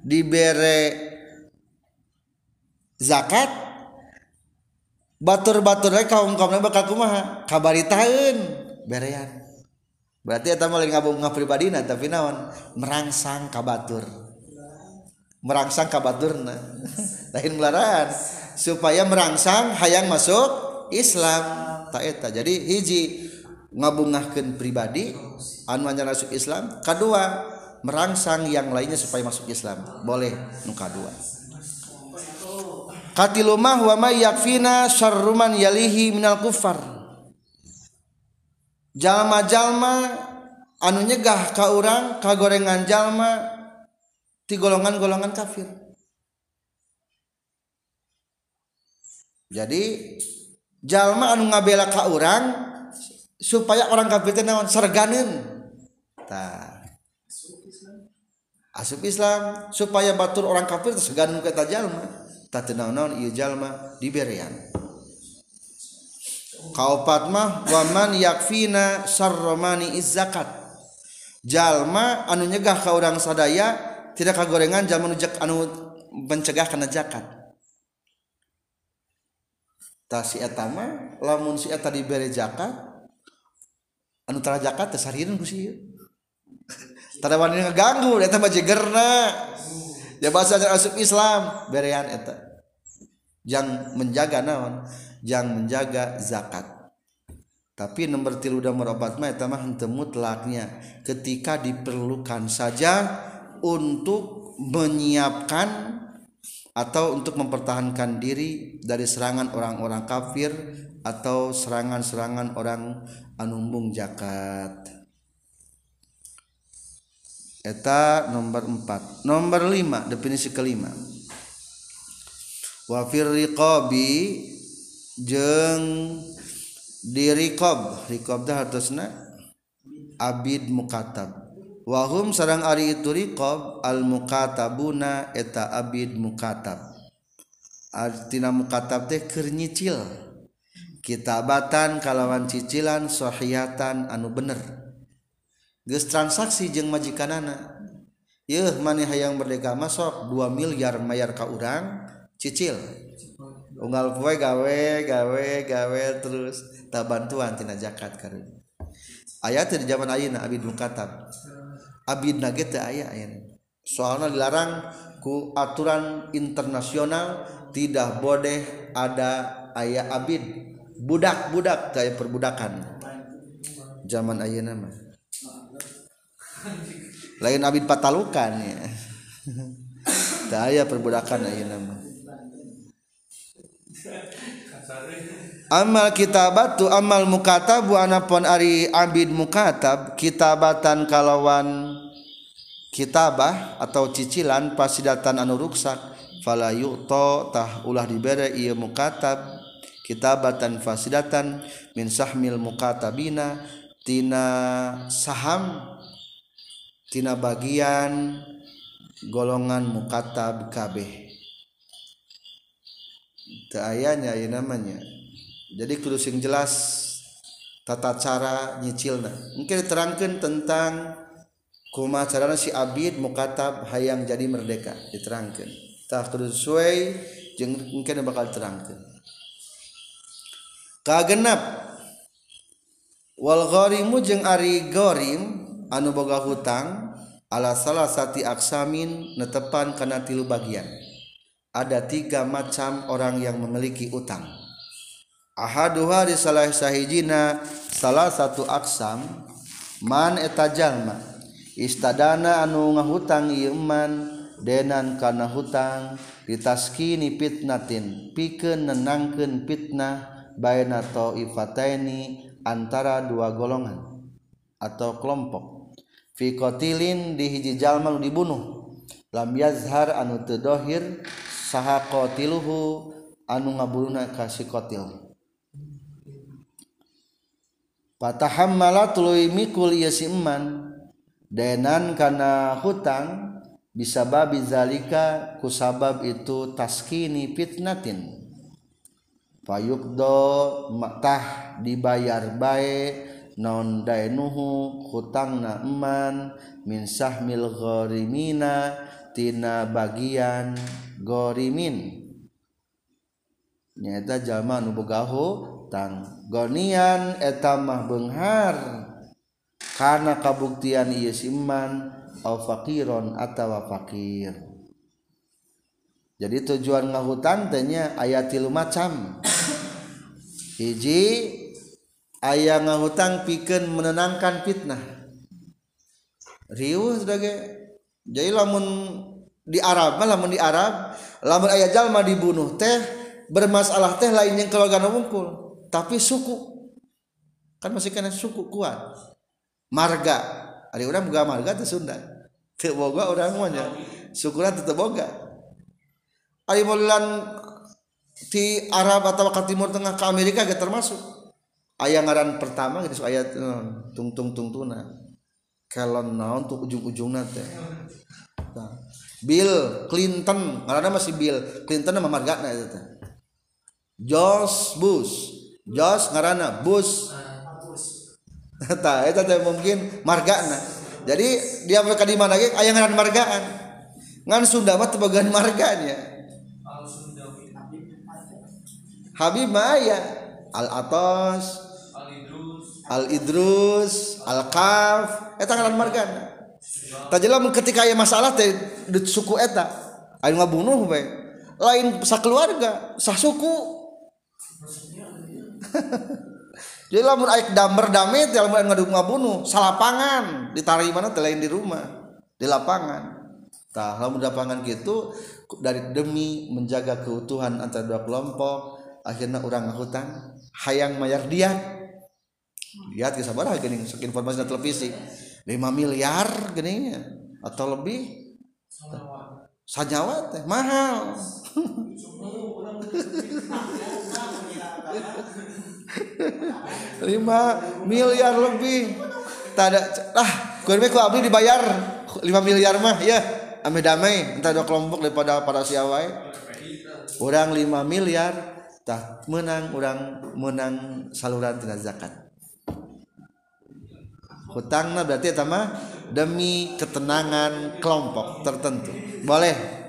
dibere zakat batur-batur kaum kaumnya bakal kumaha? Kabaritaeun berean. Berarti eta mah lain ngabung ngapribadina tapi naon? Merangsang kabatur merangsang kabaturna lain melaraan supaya merangsang hayang masuk Islam. Tak eta jadi hiji. ngabungahkan pribadi anu anyar masuk Islam kedua merangsang yang lainnya supaya masuk Islam. Boleh nu kedua katilu mah wa may yakfina syarruman yalihi minal kufar jalma-jalma anu nyegah ka urang ka gorengan jalma ti golongan-golongan kafir. Jadi jalma anu ngabela ka urang supaya orang kafir itu naon? Serganeun tah asup Islam. Supaya batur orang kafir seganeun ka jalma. Tah teu naon ieu jalma diberian kaopat mah waman yakfina sarromani izzakat jalma anu nyegah ka urang sadaya tidak kagorengan jalma nu anu mencegah kana zakat. Tah si eta mah lamun si eta diberi zakat anu tara zakat teh sarieun ku sieu tara wani ngaganggu eta mah jegerna ya bahasa asup Islam berean eta. Jang menjaga naon? Jang menjaga zakat. Tapi nomor tilu dan merobat mah eta mah henteu mutlaknya. Ketika diperlukan saja untuk menyiapkan atau untuk mempertahankan diri dari serangan orang-orang kafir atau serangan-serangan orang anumbung jakat eta nomor 4 nomor 5 definisi kelima. Wa fir riqabi jeung di riqab. Riqab dah hartosna abid mukatab wahum sarang ari itu riqab al mukatabuna eta abid mukatab artina mukatab teh keur nyicil. Kitabatan kalawan cicilan sahihatan anu bener. Geus transaksi jeung majikanana. Yeuh maneh hayang merdeka masok 2 miliar mayar ka urang cicil. Unggal poe gawe gawe gawe terus tak bantuan tina zakat karunya ayat di zaman ayeuna abid mukatab abid nage teu aya soalnya dilarang ku aturan internasional tidak boleh ada ayat abid. Budak-budak kayak perbudakan. Zaman ayeuna mah. Lain abid patalukan ya. Aya perbudakan ayeuna mah. Amal kitabatu amal mukatab anapun ari abid mukatab kitabatan kalawan kitabah atau cicilan pasidatan anu ruksak fala yu'ta tah ulah dibere ieu mukatab. Kitabatan fasidatan min sahmil mukatabina tina saham tina bagian golongan mukatab kabeh. Ayanya ieu namanya. Jadi kudu sing jelas tata cara nyicilna. Mungkin diterangkan tentang kuma carana si abid mukatab hayang jadi merdeka diterangkan. Tak sesuai jeung mungkin bakal terangkan. Kagenap. Wal gharimu jeung ari gharim anu boga hutang ala salah sati aksamin netepan kana tilu bagian. Ada tiga macam orang yang memiliki utang. Ahaduha di salah sahijina salah satu aksam man eta jalma istadana anu ngahutang Iman denan karena hutang ditaskini fitnatin piken nenangken fitnah baynato ifataini antara dua golongan atau kelompok. Fikotilin di hiji jalma dibunuh. Lam yazhar anu tedohir saha qatiluhu anu ngabuluna ka si qatil. Fatahammala tuluy mikul ieu si eman denan karena hutang bisa babi zalika kusabab itu taskini fitnatin. Fayukdo matah dibayar bae non dainuhu hutangna eman min sahmil gharimina tina bagian gorimin. Nyata jalma nu boga hutang gonian etamah benghar. Karena kabuktian ieu iman au fakiron atawa fakir jadi tujuan ngahutang tanya ayat tilu macam. Hiji ayah ngahutang pikeun menenangkan fitnah. Riuh sebagai jadi lamun di Arab lamun di Arab lamun ayat jalma dibunuh teh bermasalah teh lain yang keluarga wungkul tapi suku. Kan masih kena suku kuat marga. Ada orang boga marga itu Sunda. Teu boga orang mah sukuran tetep boga. Ari modelan di Arab atau ke Timur Tengah ke Amerika gak termasuk. Ayah ngaran pertama gitu ayat tung tung tung tuna kelon naon tuh ujung-ujungna teh. Nah, Bill Clinton ngaranna masih Bill Clinton nama margana itu teh. George Bush. Jos ngarana bus tak itu teh mungkin margana. Jadi dia mereka di mana ayah ngaran margaan. Ngan Sunda mah tebagan marganya Habib Maya Al Atos Al Idrus Al Kaf eta ngaran margana. Tajela ketika aya masalah teh suku eta. Aya ngabunuh bae lain sakeluarga sah suku jadi lamun aik damber dame teh lamun ngaduk ngabunuh salapangan. Ditari mana teh lain di rumah di lapangan. Tah lamun di lapangan gitu dari demi menjaga keutuhan antara dua kelompok akhirnya orang ngahutang hayang mayar dia lihat kisah barang gini informasi di televisi. 5 miliar gini atau lebih. Sajawa teh mahal lima miliar lebih. Tak ada ah gue ku abdi dibayar. Lima miliar mah ya ame damai entah dua kelompok daripada para siawai orang lima miliar tah menang orang menang saluran tina zakat. Hutangnya berarti sama demi ketenangan kelompok tertentu. Boleh.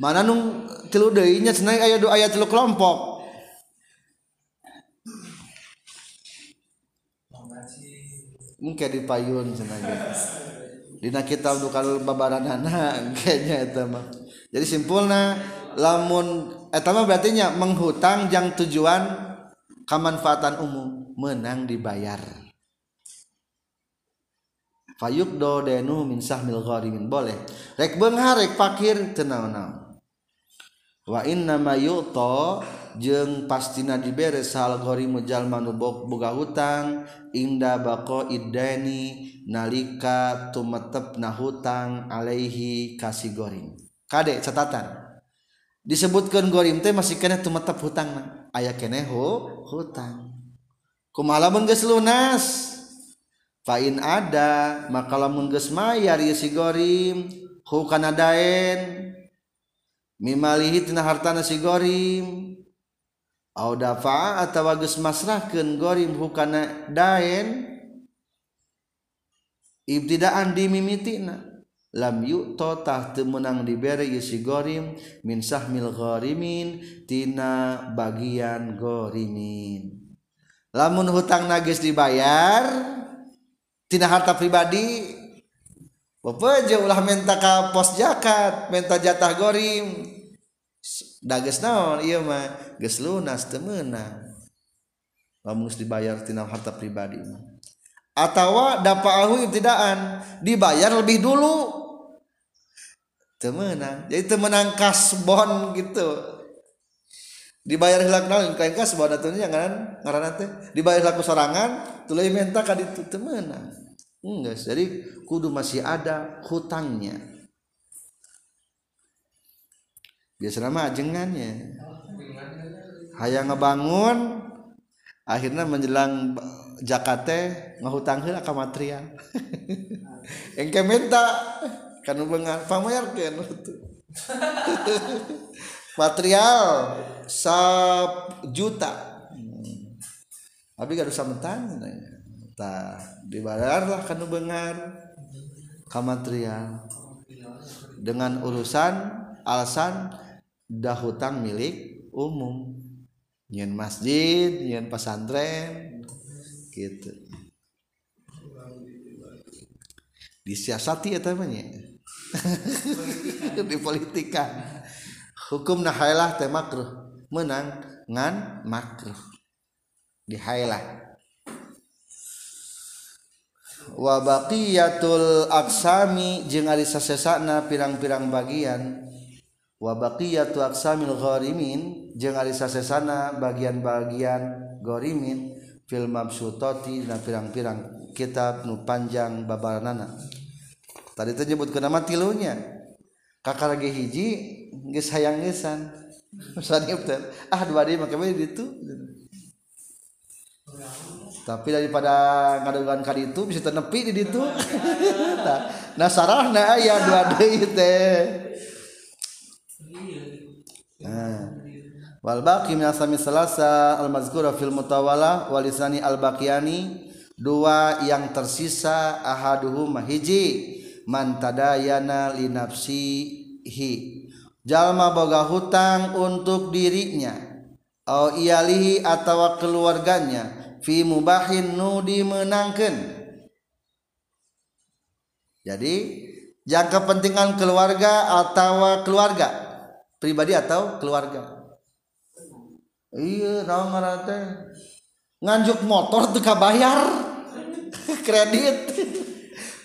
Mana nung tilu deuinya cenah aya ayat tilu kelompok mungkin di payun cenah dina kitab dukal babaranana kayaknya eta mah. Jadi simpulna lamun eta mah berarti nya menghutang jang tujuan kemanfaatan umum menang dibayar. Fayuk do denu min sahmil gharimin. Boleh. Rek beunghar rek fakir naon wa inna ma yu'ta jeung pastina diberes algori mujal manubok boga hutang inda bako idani nalika tumetep na hutang alaihi kasih goring kade catatan. Disebutkan gorim teh masih kena tumetep hutang na. ayah kene ho hutang. Kumalamun geus lunas. Fain ada maka lamun geus mayar ieu si gorim hu kana daen. Mimalihi tina hartana si gorim. dafa atawa geus masrahkeun gorim hukana daen? Ibtidaan dimimitina lam yuk totah temenang diberi yusi gorim min sahmil gharimin tina bagian gorimin lamun hutang nagis dibayar tina harta pribadi Bapak ulah minta ka pos jakat, minta jatah gorim, Dages naon iya mah geus lunas teu meunang. Lamun dibayar tina harta pribadi mah. Atawa dapaahu ibtidaan dibayar lebih dulu. Teu meunang. Jadi teu meunang kasbon gitu. Dibayar hilak naon kain kasbon atunya ngaran ngaran teh dibayar laku sorangan tuluy minta ka ditu teu enggak jadi kudu masih ada hutangnya biasa nama ajengannya hayang ngebangun akhirnya menjelang jakate ngahutang heula ka material. Engke minta kan beungan pamayarkeun material sab juta. Hmm. abi gak usah mentan dibayarlah kan bengar kamatrian dengan urusan alasan dah hutang milik umum. Nyen masjid nyen pesantren gitu. Disiasati ya temannya di politika. Hukum nahailah teh makruh menang ngan makruh. Di hailah. Wabaqiyatul aksami jeung ari sasesana pirang-pirang bagian wabaqiyatu aksamil gharimin jeung ari sasesana bagian-bagian gharimin fil mabsutati dina pirang-pirang kitab nu panjang babaranana. Tadi teh nyebutkeun nama tilunya. Kakak lagi hiji geus hayang geusan. Sanib teh. Ah dua deui make bae ditu. Tapi daripada ngadogan ka ditu bisa tenepi di ditu. Nah sarahna aya dua deui teh. Wal baqi min asami salasa al mazkura fil mutawala walisani al baqiyani dua yang tersisa ahaduhum hiji man tadayana li nafsihi. Jalma boga hutang untuk dirinya au iyalihi atau keluarganya fi mubahin nu dimenangkan jadi jangka kepentingan keluarga atau keluarga pribadi atau keluarga? Iya naon ngaran teh nganjuk motor teu bayar. Kredit.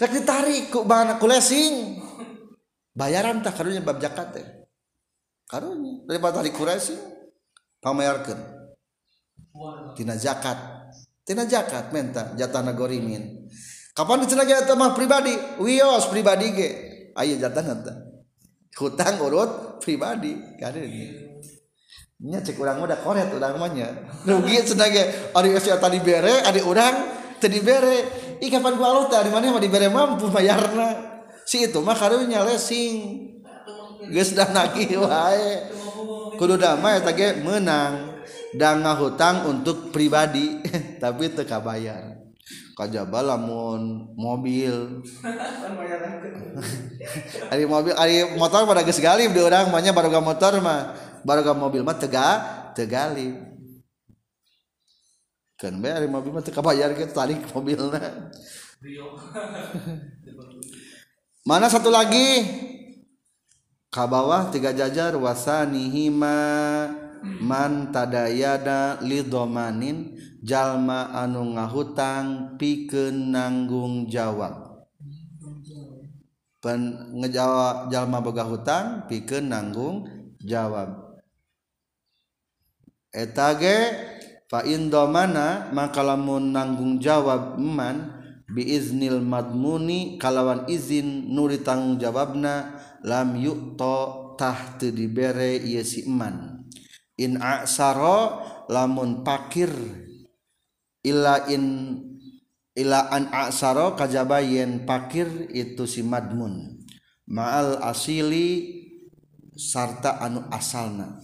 Rek ditarik ku bana ku lesing bayaran tak karunya bab zakat teh. Karunya daripada tarik ku pamayarkeun. Tina zakat. Tina zakat menta jatah nagorimin kapan dicenah eta mah pribadi? Wios pribadi ge. Aya jatah teh hutang urut pribadi. Kadirnya nya cek orang udah koret orang mahnya rugi senaga ari geus tadi bere ari urang teu dibere. Ih kapan gua alut dari mana mah dibere mampu bayarna. Si itu mah karunya lesing geus dah nagih wae. Kudu damai eta ge meunang da ngahutang untuk pribadi. Tapi teu kabayar. Kajaba lamun mobil. Ari mobil ari motor pada geus galib di urang mah nya baru motor mah. Baru mobil mah tega tegali kan bayar mobil mah tega bayar kita tarik mobilnya mana satu lagi? Ke bawah tiga jajar wasanihima man tadayada lidomanin jalma anu ngahutang pikeun nanggung jawab Pen, ngejawab jalma boga hutang pikeun nanggung jawab eta ge fa indomana maka lamun nanggung jawab eman biiznil madmuni kalawan izin nuri tanggung jawabna lam yukto tah teu dibere ieu si eman. In aksaro lamun pakir ila in ila an aksaro kajaba yen pakir itu si madmun. Ma'al asili sarta anu asalna.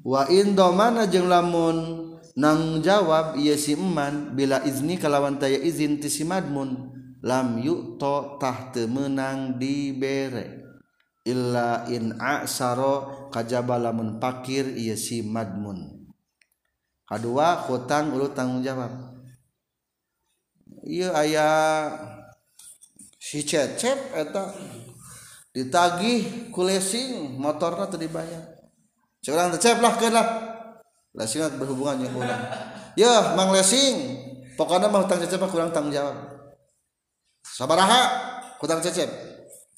Wa indomana jeung lamun nang jawab iya si eman bila izni kalawan taya izin ti si madmun lam yukto tah menang dibere illa in aksaro kajaba lamun pakir iya si madmun. kedua hutang urut tanggung jawab. Iya ayah si cecep eta ditagih kulesing motornya motorna teu dibayar. Seorang cecep lah keun lah. Lesing berhubungan jeung kurang ya mang lesing pokoknya mah hutang cecep kurang tanggung jawab. Sabaraha hutang cecep.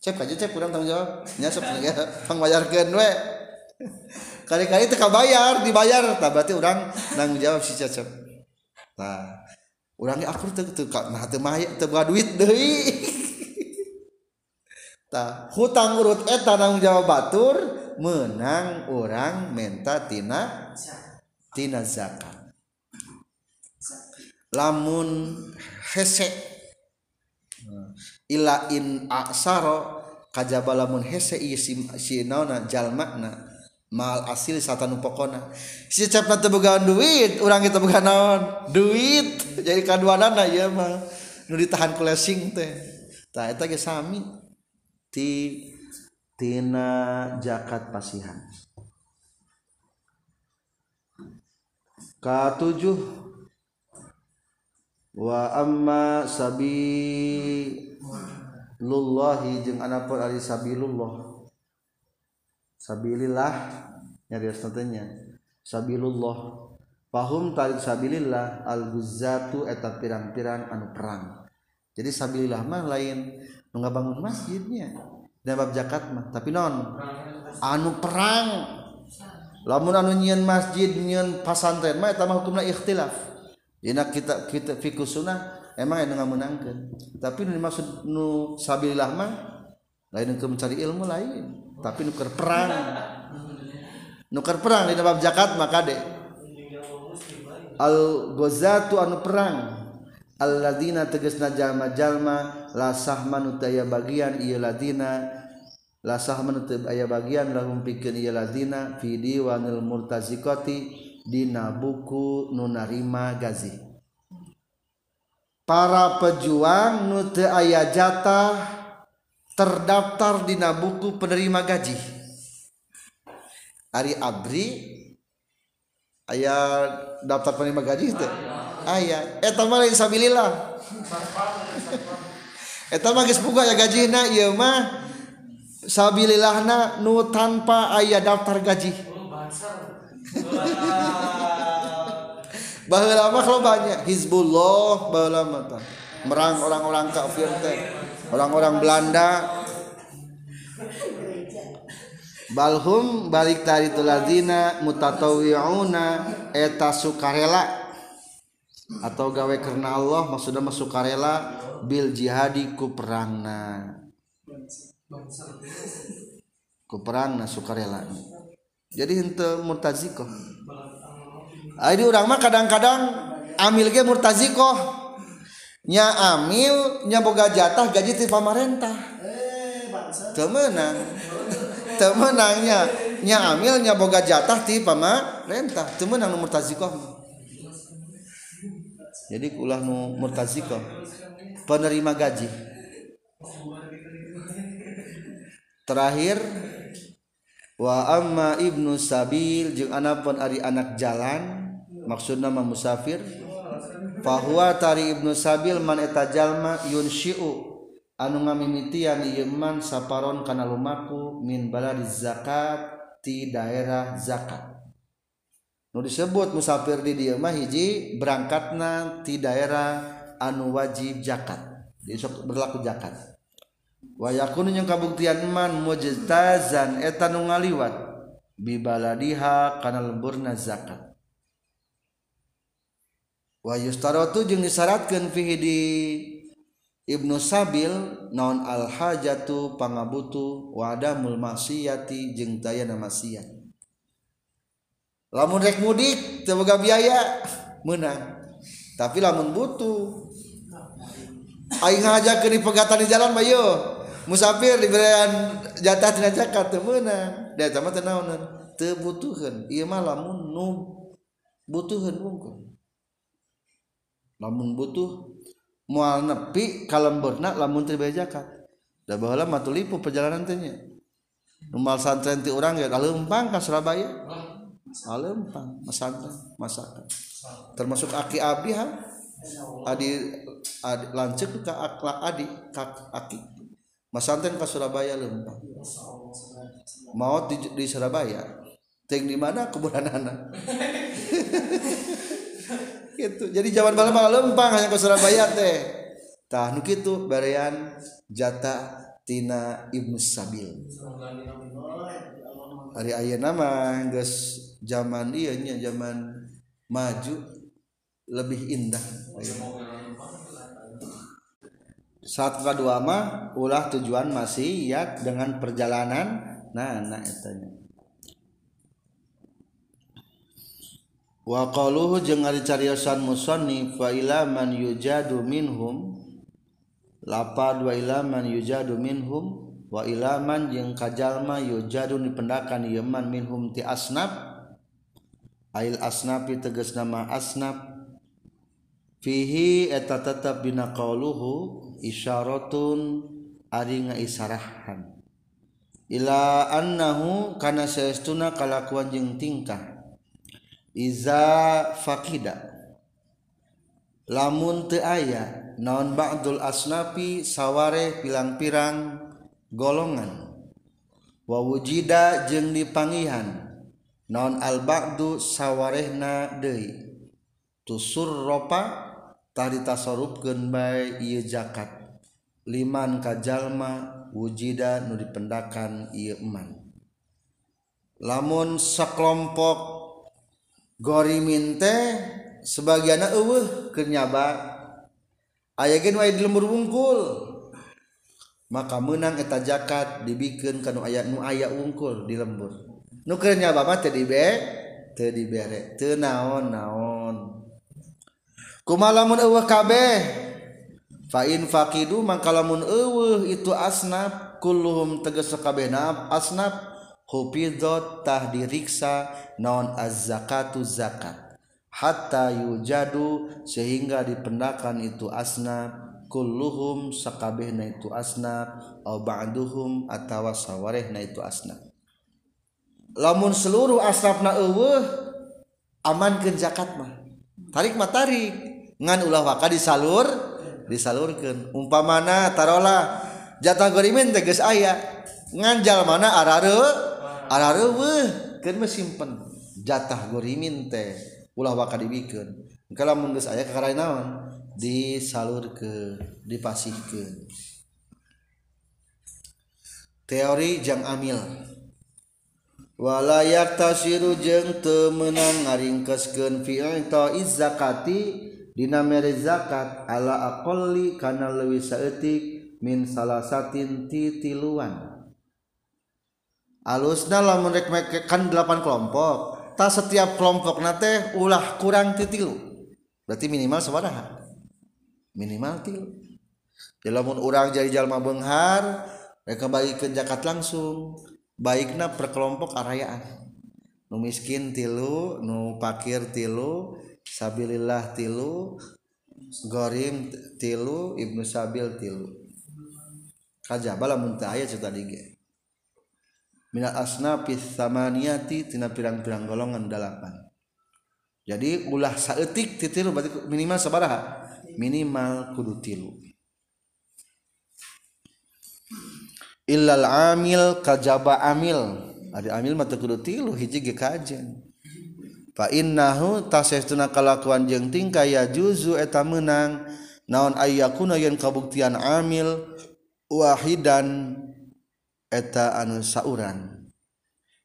Cep ka cecep kurang tanggung jawab. Nya sok pang bayarkeun we. kali-kali teka bayar dibayar. Tak berarti orang nanggung jawab si cecep. Nah orangnya aku tuh tuh nah tuh mah tuh duit deh. Tah hutang urut eh, eta nanggung jawab batur menang orang menta tina tina zakat. Lamun hese. Ila in aksaro kajaba lamun hese si naona jal makna mal asil satanu pokona. Si cepna teu bogaan duit urang kita boga naon? Duit. Jadi kaduanana ieu mah. Nu ditahan ku teh. Tah eta ge sami. Ti tina zakat pasihan. Katujuh. Wa amma sabilullahi jeung anapun ari sabilullah sabilillah nyari nantinya sabilullah. Fahum tarik sabilillah al guzzatu eta pirang-pirang anu perang. Jadi sabilillah mah lain ngebangun masjidnya. Dan bab zakat mah tapi non anu perang. Lamun anu nyian masjid nyian pasantren mah eta mah hukumna ikhtilaf. Dina kita kita fikus sunnah emang yang ngamunangkeun. Tapi nu dimaksud nu sabilillah mah lain untuk mencari ilmu lain. tapi nuker perang. Nuker perang di bab zakat maka deh al gozatu anu perang. Alladzina tegesna jalma jalma la sahman utaya bagian ieu ladina. La sahman aya bagian lahum pikeun ieu ladina fi diwanil murtaziqati dina buku nunarima gazi. Para pejuang nu teu aya jatah terdaftar di buku penerima gaji. Ari Abri ayah daftar penerima gaji itu ayah eh, eta mah lain sabilillah. Eh, eta mah geus buka ya gajina ieu mah. Sabilillahna nu tanpa ayah daftar gaji. Baheula mah kalau banyak Hizbullah baheula mah merang orang-orang kafir teh. orang-orang Belanda. Balhum balik tari tulazina mutatawiuna eta sukarela. Atau gawe karena Allah maksudnya masuk karela bil jihadi ku perangna. Ku perangna sukarela. Jadi hente murtazikoh. Ayo orang mah kadang-kadang amil ge murtazikoh. Nya amil nya boga jatah gaji ti pamarentah. Temenang. Temenangnya. Nya amil nya boga jatah ti pamarentah. Temenang nu murtazikoh jadi ulah nu murtazikoh. Penerima gaji. Terakhir wa amma ibnu sabil jeung anapun ari anak jalan maksudna mah musafir fahuwa tari ibnu sabil man eta jalma yun syi'u anu ngamimitian ieu man saparon kana lumaku min baladi zakat ti daerah zakat. Nu disebut musafir di dieu mah hiji berangkatna ti daerah anu wajib zakat. Besok berlaku zakat. Wa yakunu kabuktian man mujtazan eta nu ngaliwat bibaladiha kana lemburna zakat. Wa yustaratu jeung disyaratkeun fihi di Ibnu Sabil naon al hajatu pangabutu wa adamul maksiyati jeung dayana maksiat. Lamun rek mudik teu biaya meunang. Tapi lamun butuh. Aing hajakeun di pegatan di jalan bayo musafir diberian jatah tina zakat teu meunang. Da eta mah teu naonan? Teu butuheun ieu mah lamun nu butuheun wungkul lamun butuh mual nepi kalemburna lamun teu bayar zakat da baheula mah lipu perjalanan teh nya. Numal santren ti urang ya kalempang ka Surabaya. Kalempang masantren masakan. Termasuk aki abi ha? Adi, adi lanceuk ka akla adi ka aki. Masanten ka Surabaya lempang maut di, di Surabaya. Ting di mana? Kuburan anak. gitu. Jadi zaman bala malah lempang hanya ke Surabaya teh. Tah nu kitu barian jatah tina Ibnu Sabil. Hari ayah nama geus zaman iya nya zaman maju lebih indah. saat kedua mah ulah tujuan masih ya dengan perjalanan nah nah etanya wa qaluhu jeung ari cariosan musannif fa ila man yujadu minhum. Lapad wa ila man yujadu minhum. Wa ila man jeung kajalma yujadu dipendakan ieu man minhum ti asnaf. Ail asnafi tegas nama asnaf. Fihi eta tetap bina qauluhu isyaratun ari ngaisarahan. Ila annahu kana saestuna kalakuan jeung tingkah. iza faqida. Lamun teu aya naon ba'dul asnafi saware pilang-pirang golongan. Wa wujida jeung dipangihan naon al ba'du sawarehna deui. Tusur ropa tadi tasarrufkeun bae ieu zakat. Liman kajalma wujida nu dipendakan ieu iman lamun sekelompok gori minte sebagian eueuh keur nyaba. Aya ge wae di lembur wungkul. Maka menang eta jakat dibikeun kana aya nu aya wungkul di lembur. Nu keur nyaba mah teu dibe teu dibere teu naon-naon. Kumalamun eueuh kabeh. Fa in faqidu mangkalamun eueuh itu asnaf. Kulluhum tegas kabeh asnaf. hufidzatah diriksa naon az-zakatu zakat. Hatta yujadu sehingga dipendakan itu asnaf kulluhum sakabehna itu asnaf au ba'duhum atawa sawarehna itu asnaf lamun seluruh asnafna eueuh amankeun zakat mah. Tarik mah tarik. Ngan ulah waka disalur disalurkeun. Umpamana tarola jatah gorimin tegas aya. Nganjal mana arare simpen jatah gorimin teh ulah waka dibikin kalau mengges ayah ke naon disalur ke dipasihkan teori jang amil. Walayak tasiru jeng temenang ngaringkeskeun fi'il ta'iz zakati dina mere zakat ala aqalli kana leuwih saeutik min salasatin ti tiluan alusna lamun rek kan 8 kelompok. Tak setiap kelompok nate ulah kurang titilu berarti minimal sabaraha? Minimal tilu. Di lamun urang jadi jalma benghar mereka bagi ke jakat langsung. Baiknya per kelompok arayaan. Nu miskin tilu nu pakir tilu sabilillah tilu gorim tilu ibnu sabil tilu. Lamun muntah ayat cerita dige minal asnafis samaniyati tina pirang-pirang golongan delapan jadi ulah saeutik titilu berarti minimal sabaraha? Minimal kudu tilu. Illal amil kajaba amil. Ada amil mata kudu tilu hiji ge kajen. Fa innahu tasestuna kalakuan jeung tingkah ya juzu eta meunang. Naon ayyakuna yen kabuktian amil wahidan eta anu saurang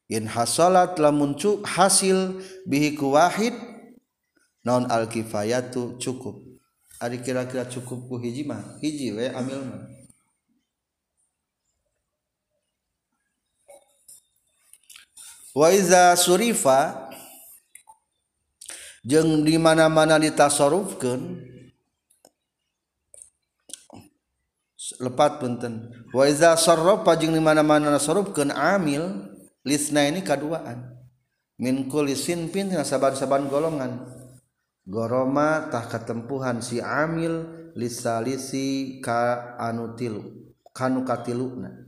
in hasalat lamun hasil bihi ku wahid naon al kifayatu cukup. Ari kira-kira cukup ku hiji mah? Hiji we amilna wa iza surifa jeung di mana-mana ditasarufkeun lepat punten. Wa iza sarrafa jeung di mana-mana nasarufkeun amil lisna ini kaduaan. Min kulli sinfin saban-saban golongan. Goroma tah katempuhan si amil lisalisi ka anu tilu kanu katiluna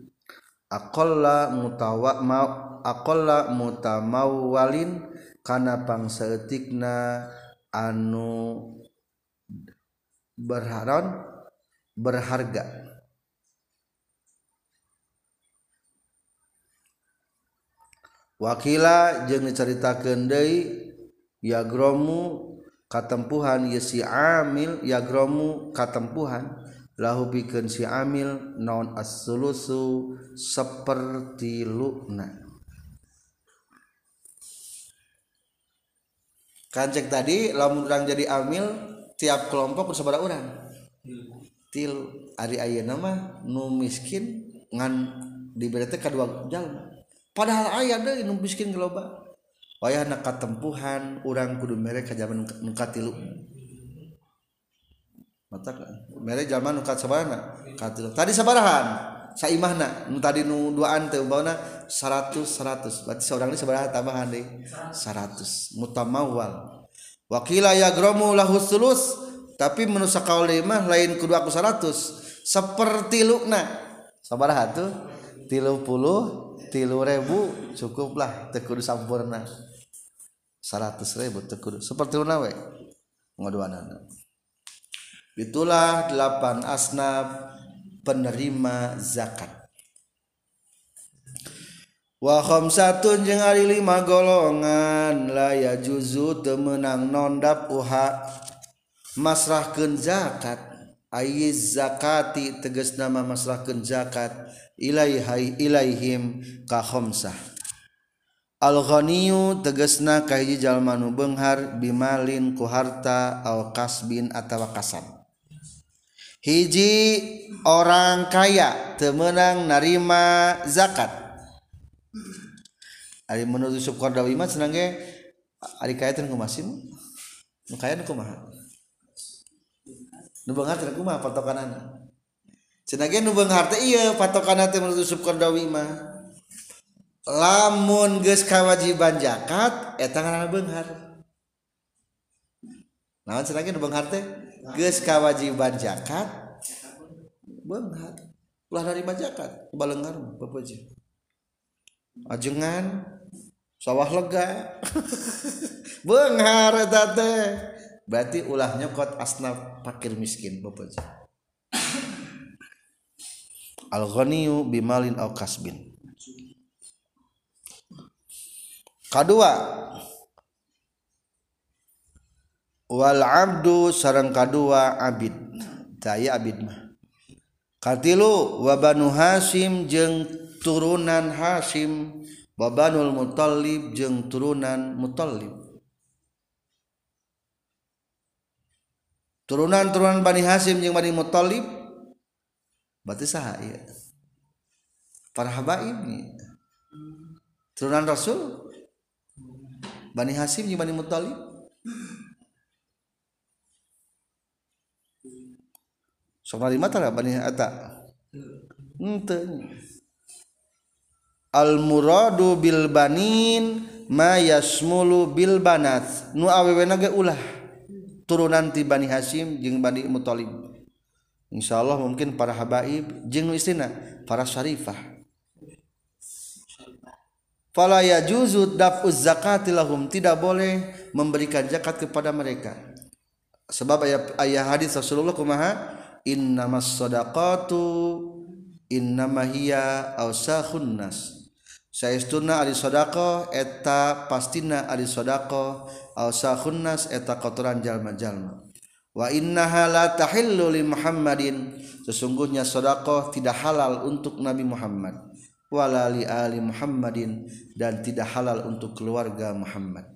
aqalla mutawa ma aqalla mutamawwalin kana pangsaeutikna anu berharon berharga. wakila jeung diceritakeun deui yagromu katempuhan ye si amil yagromu katempuhan lahu pikeun si amil naon as-sulusu seperti lukna kancek tadi lamun orang jadi amil tiap kelompok bersabara orang til ari ayeuna mah nu miskin ngan diberi teh kadua jalma. padahal ayah deh nu miskin geloba wayah nak katempuhan orang kudu mere ka zaman nu katilu mata mere zaman nu kasabarana katilu tadi sabarahan saimahna nu tadi nu duaan teu bauna 100 100 berarti seorang ini sabaraha tambahan deui 100 mutamawwal waqila yagramu lahu sulus. Tapi menusa kaul mah lain kudu aku 100 seperti lukna. Sabaraha tuh 30 tilu ribu cukuplah teu kudu sampurna 100 ribu teu kudu seperti mana we? Ngaduanana itulah delapan asnaf penerima zakat. Wa khamsatun jeung ari lima golongan. La ya juzu teu meunang nondap uha. Masrahkeun zakat ay zakati teges nama maslahkan zakat ilaihai ilaihim ka khamsah Al-ghaniyu tegesna kahiji jalma nu beunghar bimalin ku harta aw kasbin atawa kasab Hiji orang kaya temenang narima zakat Ari menurut Syukur Dawi mah senang ge ari kaya teh kumaha sih? Nu kaya nu kumaha? nubangmah patokan nubang harta menurut Yusuf subwi mah. Lamun geus kawajiban zakat eta ngaranna beunghar naon cenah beunghar teh geus kawajiban zakat beunghar ulah narima zakat balenggar pepeje ajengan sawah lega. Beunghar eta teh. Berarti ulah nyokot asnaf fakir miskin bapaji al ghaniyu bimalin au kasbin. Kedua wal abdu sareng kadua abid. Daya abid mah. Katilu wa banu hasim jeung turunan hasim wa banul mutallib jeung turunan mutallib turunan-turunan Bani Hasim jeung Bani Muthalib berarti saha para habaib turunan Rasul Bani Hasim jeung Bani Muthalib sok narima tara Bani Ata henteu al muradu bil banin ma yasmulu bil banat. Nu awewe ge ulah turunan ti Bani Hasim jeung Bani Muthalib Insya Allah mungkin para habaib jeung istina para syarifah. Fala yajuzu daf'uz zakati lahum tidak boleh memberikan zakat kepada mereka. Sebab ayat ayat hadis Rasulullah kumaha? Innamas sadaqatu innamahiyya awsakhun nas saestuna ari sodako eta pastina ari sodako awsahunnas eta kotoran jalma-jalma. Wa innaha la tahillu li Muhammadin. Sesungguhnya sodako tidak halal untuk Nabi Muhammad. Wala li ali Muhammadin. Dan tidak halal untuk keluarga Muhammad.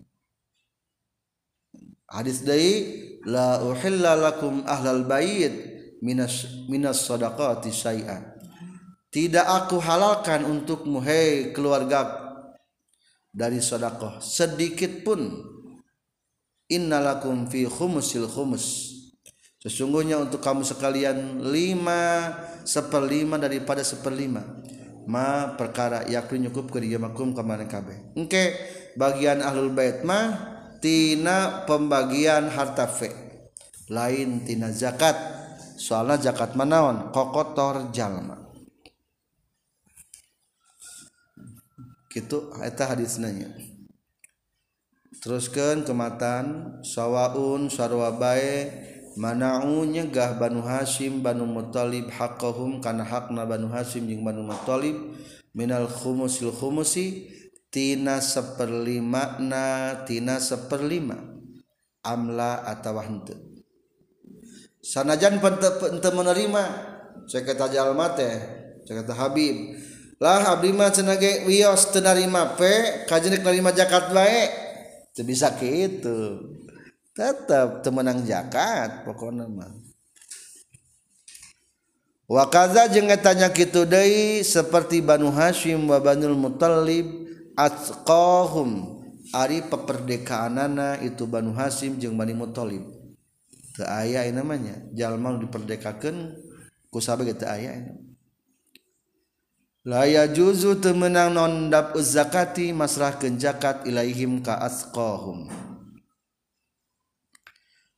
Hadis dari la uhilla lakum ahlal bait minas minas sadaqati syai'an tidak aku halalkan untukmu hei keluarga. Dari sodakoh sedikit pun. Innalakum fi khumusil khumus. Sesungguhnya untuk kamu sekalian lima seperlima daripada seperlima. Ma perkara yakni nyukup ke dia makum kemarin kabeh engke bagian ahlul bait mah tina pembagian harta fe. Lain tina zakat. Soalnya zakat manaon kokotor jalma gitu eta hadis nya teruskan kematan sawaun sarwa bae mana'u nyegah Banu Hasyim Banu Muthalib haqqahum kana hakna Banu Hasyim jeung Banu Muthalib minal khumusil khumusi tina seperlima na tina seperlima. Amla atau henteu. Sanajan pente, menerima cek eta jalma teh cek Habib. lah abdimah cenage wios tenarima pe kajenik narima jakat baik teu bisa kitu. Tetap temenang jakat pokoknya mah. Wakaza jeung tanya kitu deui seperti Banu Hashim wa Banul Muthalib atqahum. Ari peperdekaanana itu Banu Hashim jeung Bani Muthalib teu aya namanya jalma diperdekakeun ku sabe teu aya laya juzu temenang nondap zakati masrah kenjakat ilaihim ka asqahum.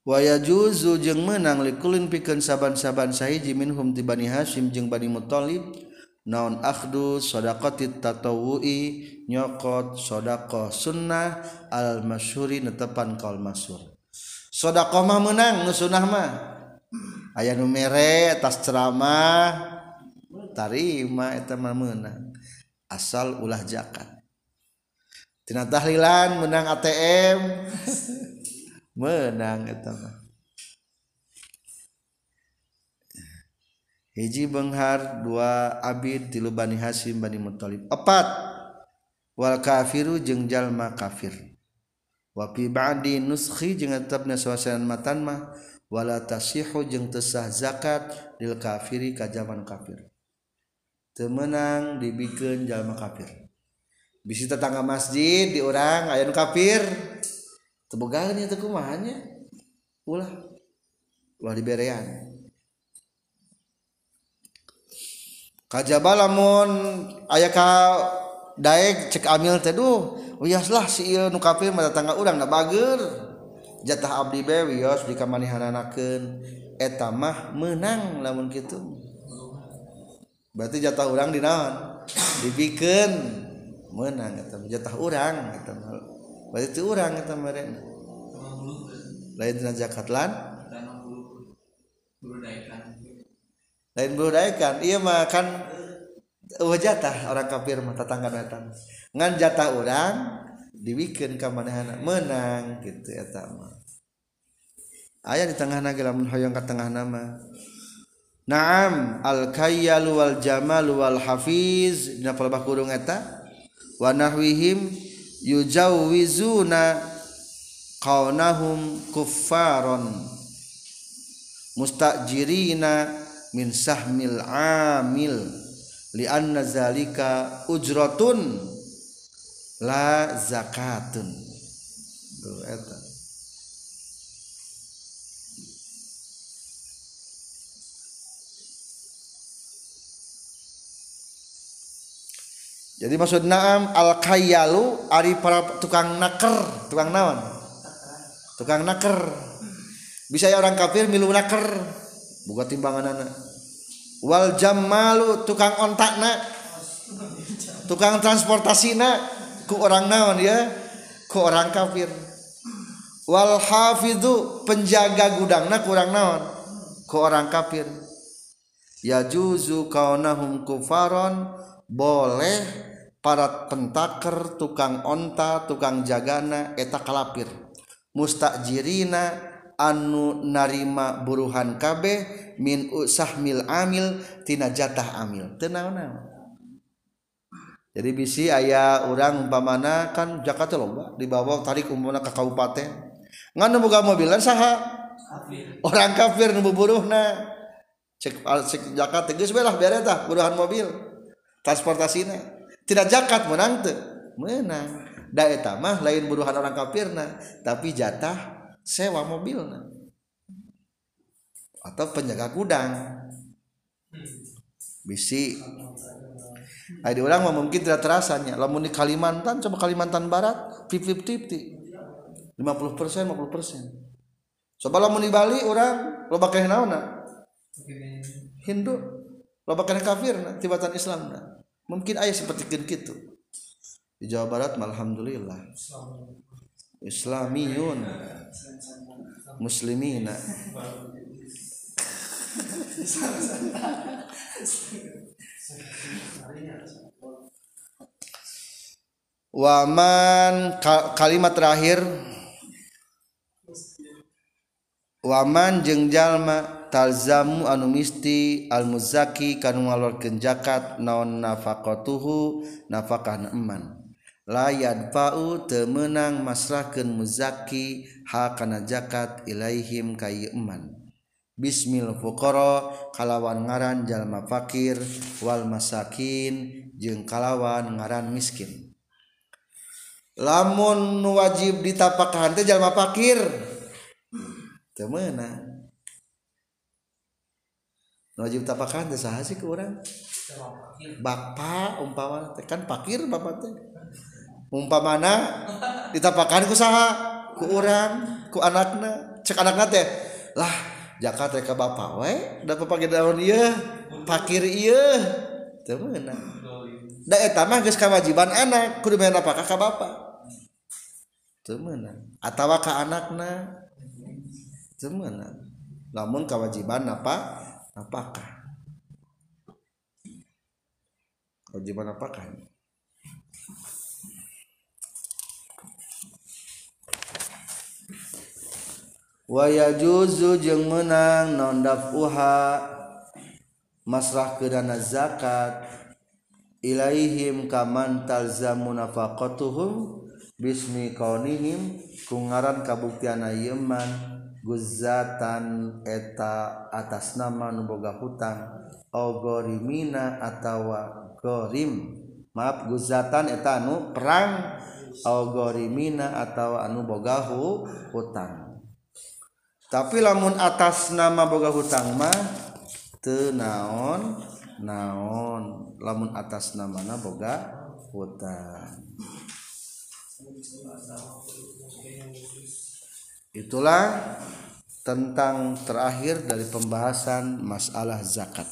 Waya juzu jeung menang likulin pikeun saban-saban sahiji minhum ti Bani Hasyim jeung Bani Muthalib naon akhdu shadaqati tatawu'i nyokot shadaqah sunnah al masyhuri netepan kaul masyhur shadaqah mah menang nu sunnah mah. Aya nu mere tas ceramah. Tarima eta menang asal ulah zakat. Tina tahlilan menang ATM menang eta mah. Hiji benghar dua abid tilu bani hasim bani mutalib empat. Wal kafiru jeung jalma kafir. Wa fi ba'di nuskhi jeung tetepna suasanan matan mah. Wala tasihu jeung tesah zakat lil kafiri ka zaman kafir temenang dibikin jalma kafir. Bisi tetangga masjid di orang ayam kafir. Tebogalnya itu kumahannya ulah. Ulah diberean. Kajaba lamun aya ka daek cek amil teh duh wioslah si ieu nu kafir mah tetangga urang da bager. Jatah abdi be wios dikamanihanankeun. eta mah meunang lamun kitu. berarti jatah orang di naon dibikin menang eta jatah orang eta berarti itu orang eta mereka lain dengan zakat lan? Lain bulu iya mah kan uh, jatah orang kafir mah tetangga datang ngan jatah orang dibikin ka manehna menang gitu eta mah. Aya di tengah naga lamun hoyong ka tengah nama Naam al-kayyal wal jamal wal hafiz dina palebah kurung eta. Wa nahwihim yujawizuna qaunahum kuffaron mustajirina min sahmil amil li anna zalika ujratun la zakatun. Tuh eta. Jadi maksud naam al kayalu ari para tukang naker. Tukang naon? Tukang naker. Bisa ya orang kafir milu naker. Buka timbangan anak. Wal jamalu tukang ontakna tukang transportasi na ku orang naon ya? Ku orang kafir. Wal hafidhu penjaga gudangna ku orang naon? Ku orang kafir. Ya juzu kaunahum kufaron boleh para pentaker tukang onta tukang jagana eta kalapir. Mustajirina anu narima buruhan kabeh min usah mil amil tina jatah amil. Tenang naon jadi bisi ayah orang pamana kan Jakarta loba dibawa tarik umumna ke kabupaten. Ngan buka mobilan saha? Orang kafir nu buruhna cek cek Jakarta geus belah bereta buruhan mobil. Transportasina. Tidak zakat menang tuh menang. Da eta mah lain buruhan orang kafirna tapi jatah sewa mobilna. Atau penjaga gudang. Bisi. Ada orang mah mungkin tidak terasanya. Lamun di Kalimantan coba Kalimantan Barat 50-50 50 persen 50 persen. Coba lamun di Bali orang lo pakai Hindu lo pakai kafir tibatan Islam nah mungkin ayah seperti gitu. Di Jawa Barat alhamdulillah. Islamiyun. Muslimina. Waman kalimat terakhir. Waman jeng jalma talzamu anu misti al muzaki kanu ngalorkeun zakat naon nafaqatuhu nafakah eman layad fa'u temenang masrahkeun muzaki ha kana zakat ilaihim kai eman. Bismil fuqara kalawan ngaran jalma fakir wal masakin jeung kalawan ngaran miskin. Lamun wajib ditapakahan teh jalma fakir temenang wajib tapakan teh saha sih ke urang? Bapak umpama teh kan pakir bapak teh. Umpamana ditapakan ku saha? Ku urang ku anakna. Cek anakna teh lah jaka teh ka bapak we da papage daun ieu pakir ieu. Teu meunang da eta mah geus kawajiban anak kudu meh napakah ka bapak teu meunang atawa ka anakna. Teu meunang lamun kewajiban apa? Apakah kewajiban apakah wa yajuzu jeung menang non dafuha? Masrah ke dana zakat. Ilaihim kaman talzamu nafaqatuhum bismi kaunihim. Kungaran kabuktian yeman guzatan eta atas nama nuboga hutang. Ogorimina atawa gorim. Maaf guzatan eta anu perang. Ogorimina atau anu bogahu hutang. Tapi lamun atas nama boga hutang mah tenaon naon lamun atas nama boga hutang. itulah tentang terakhir dari pembahasan masalah zakat.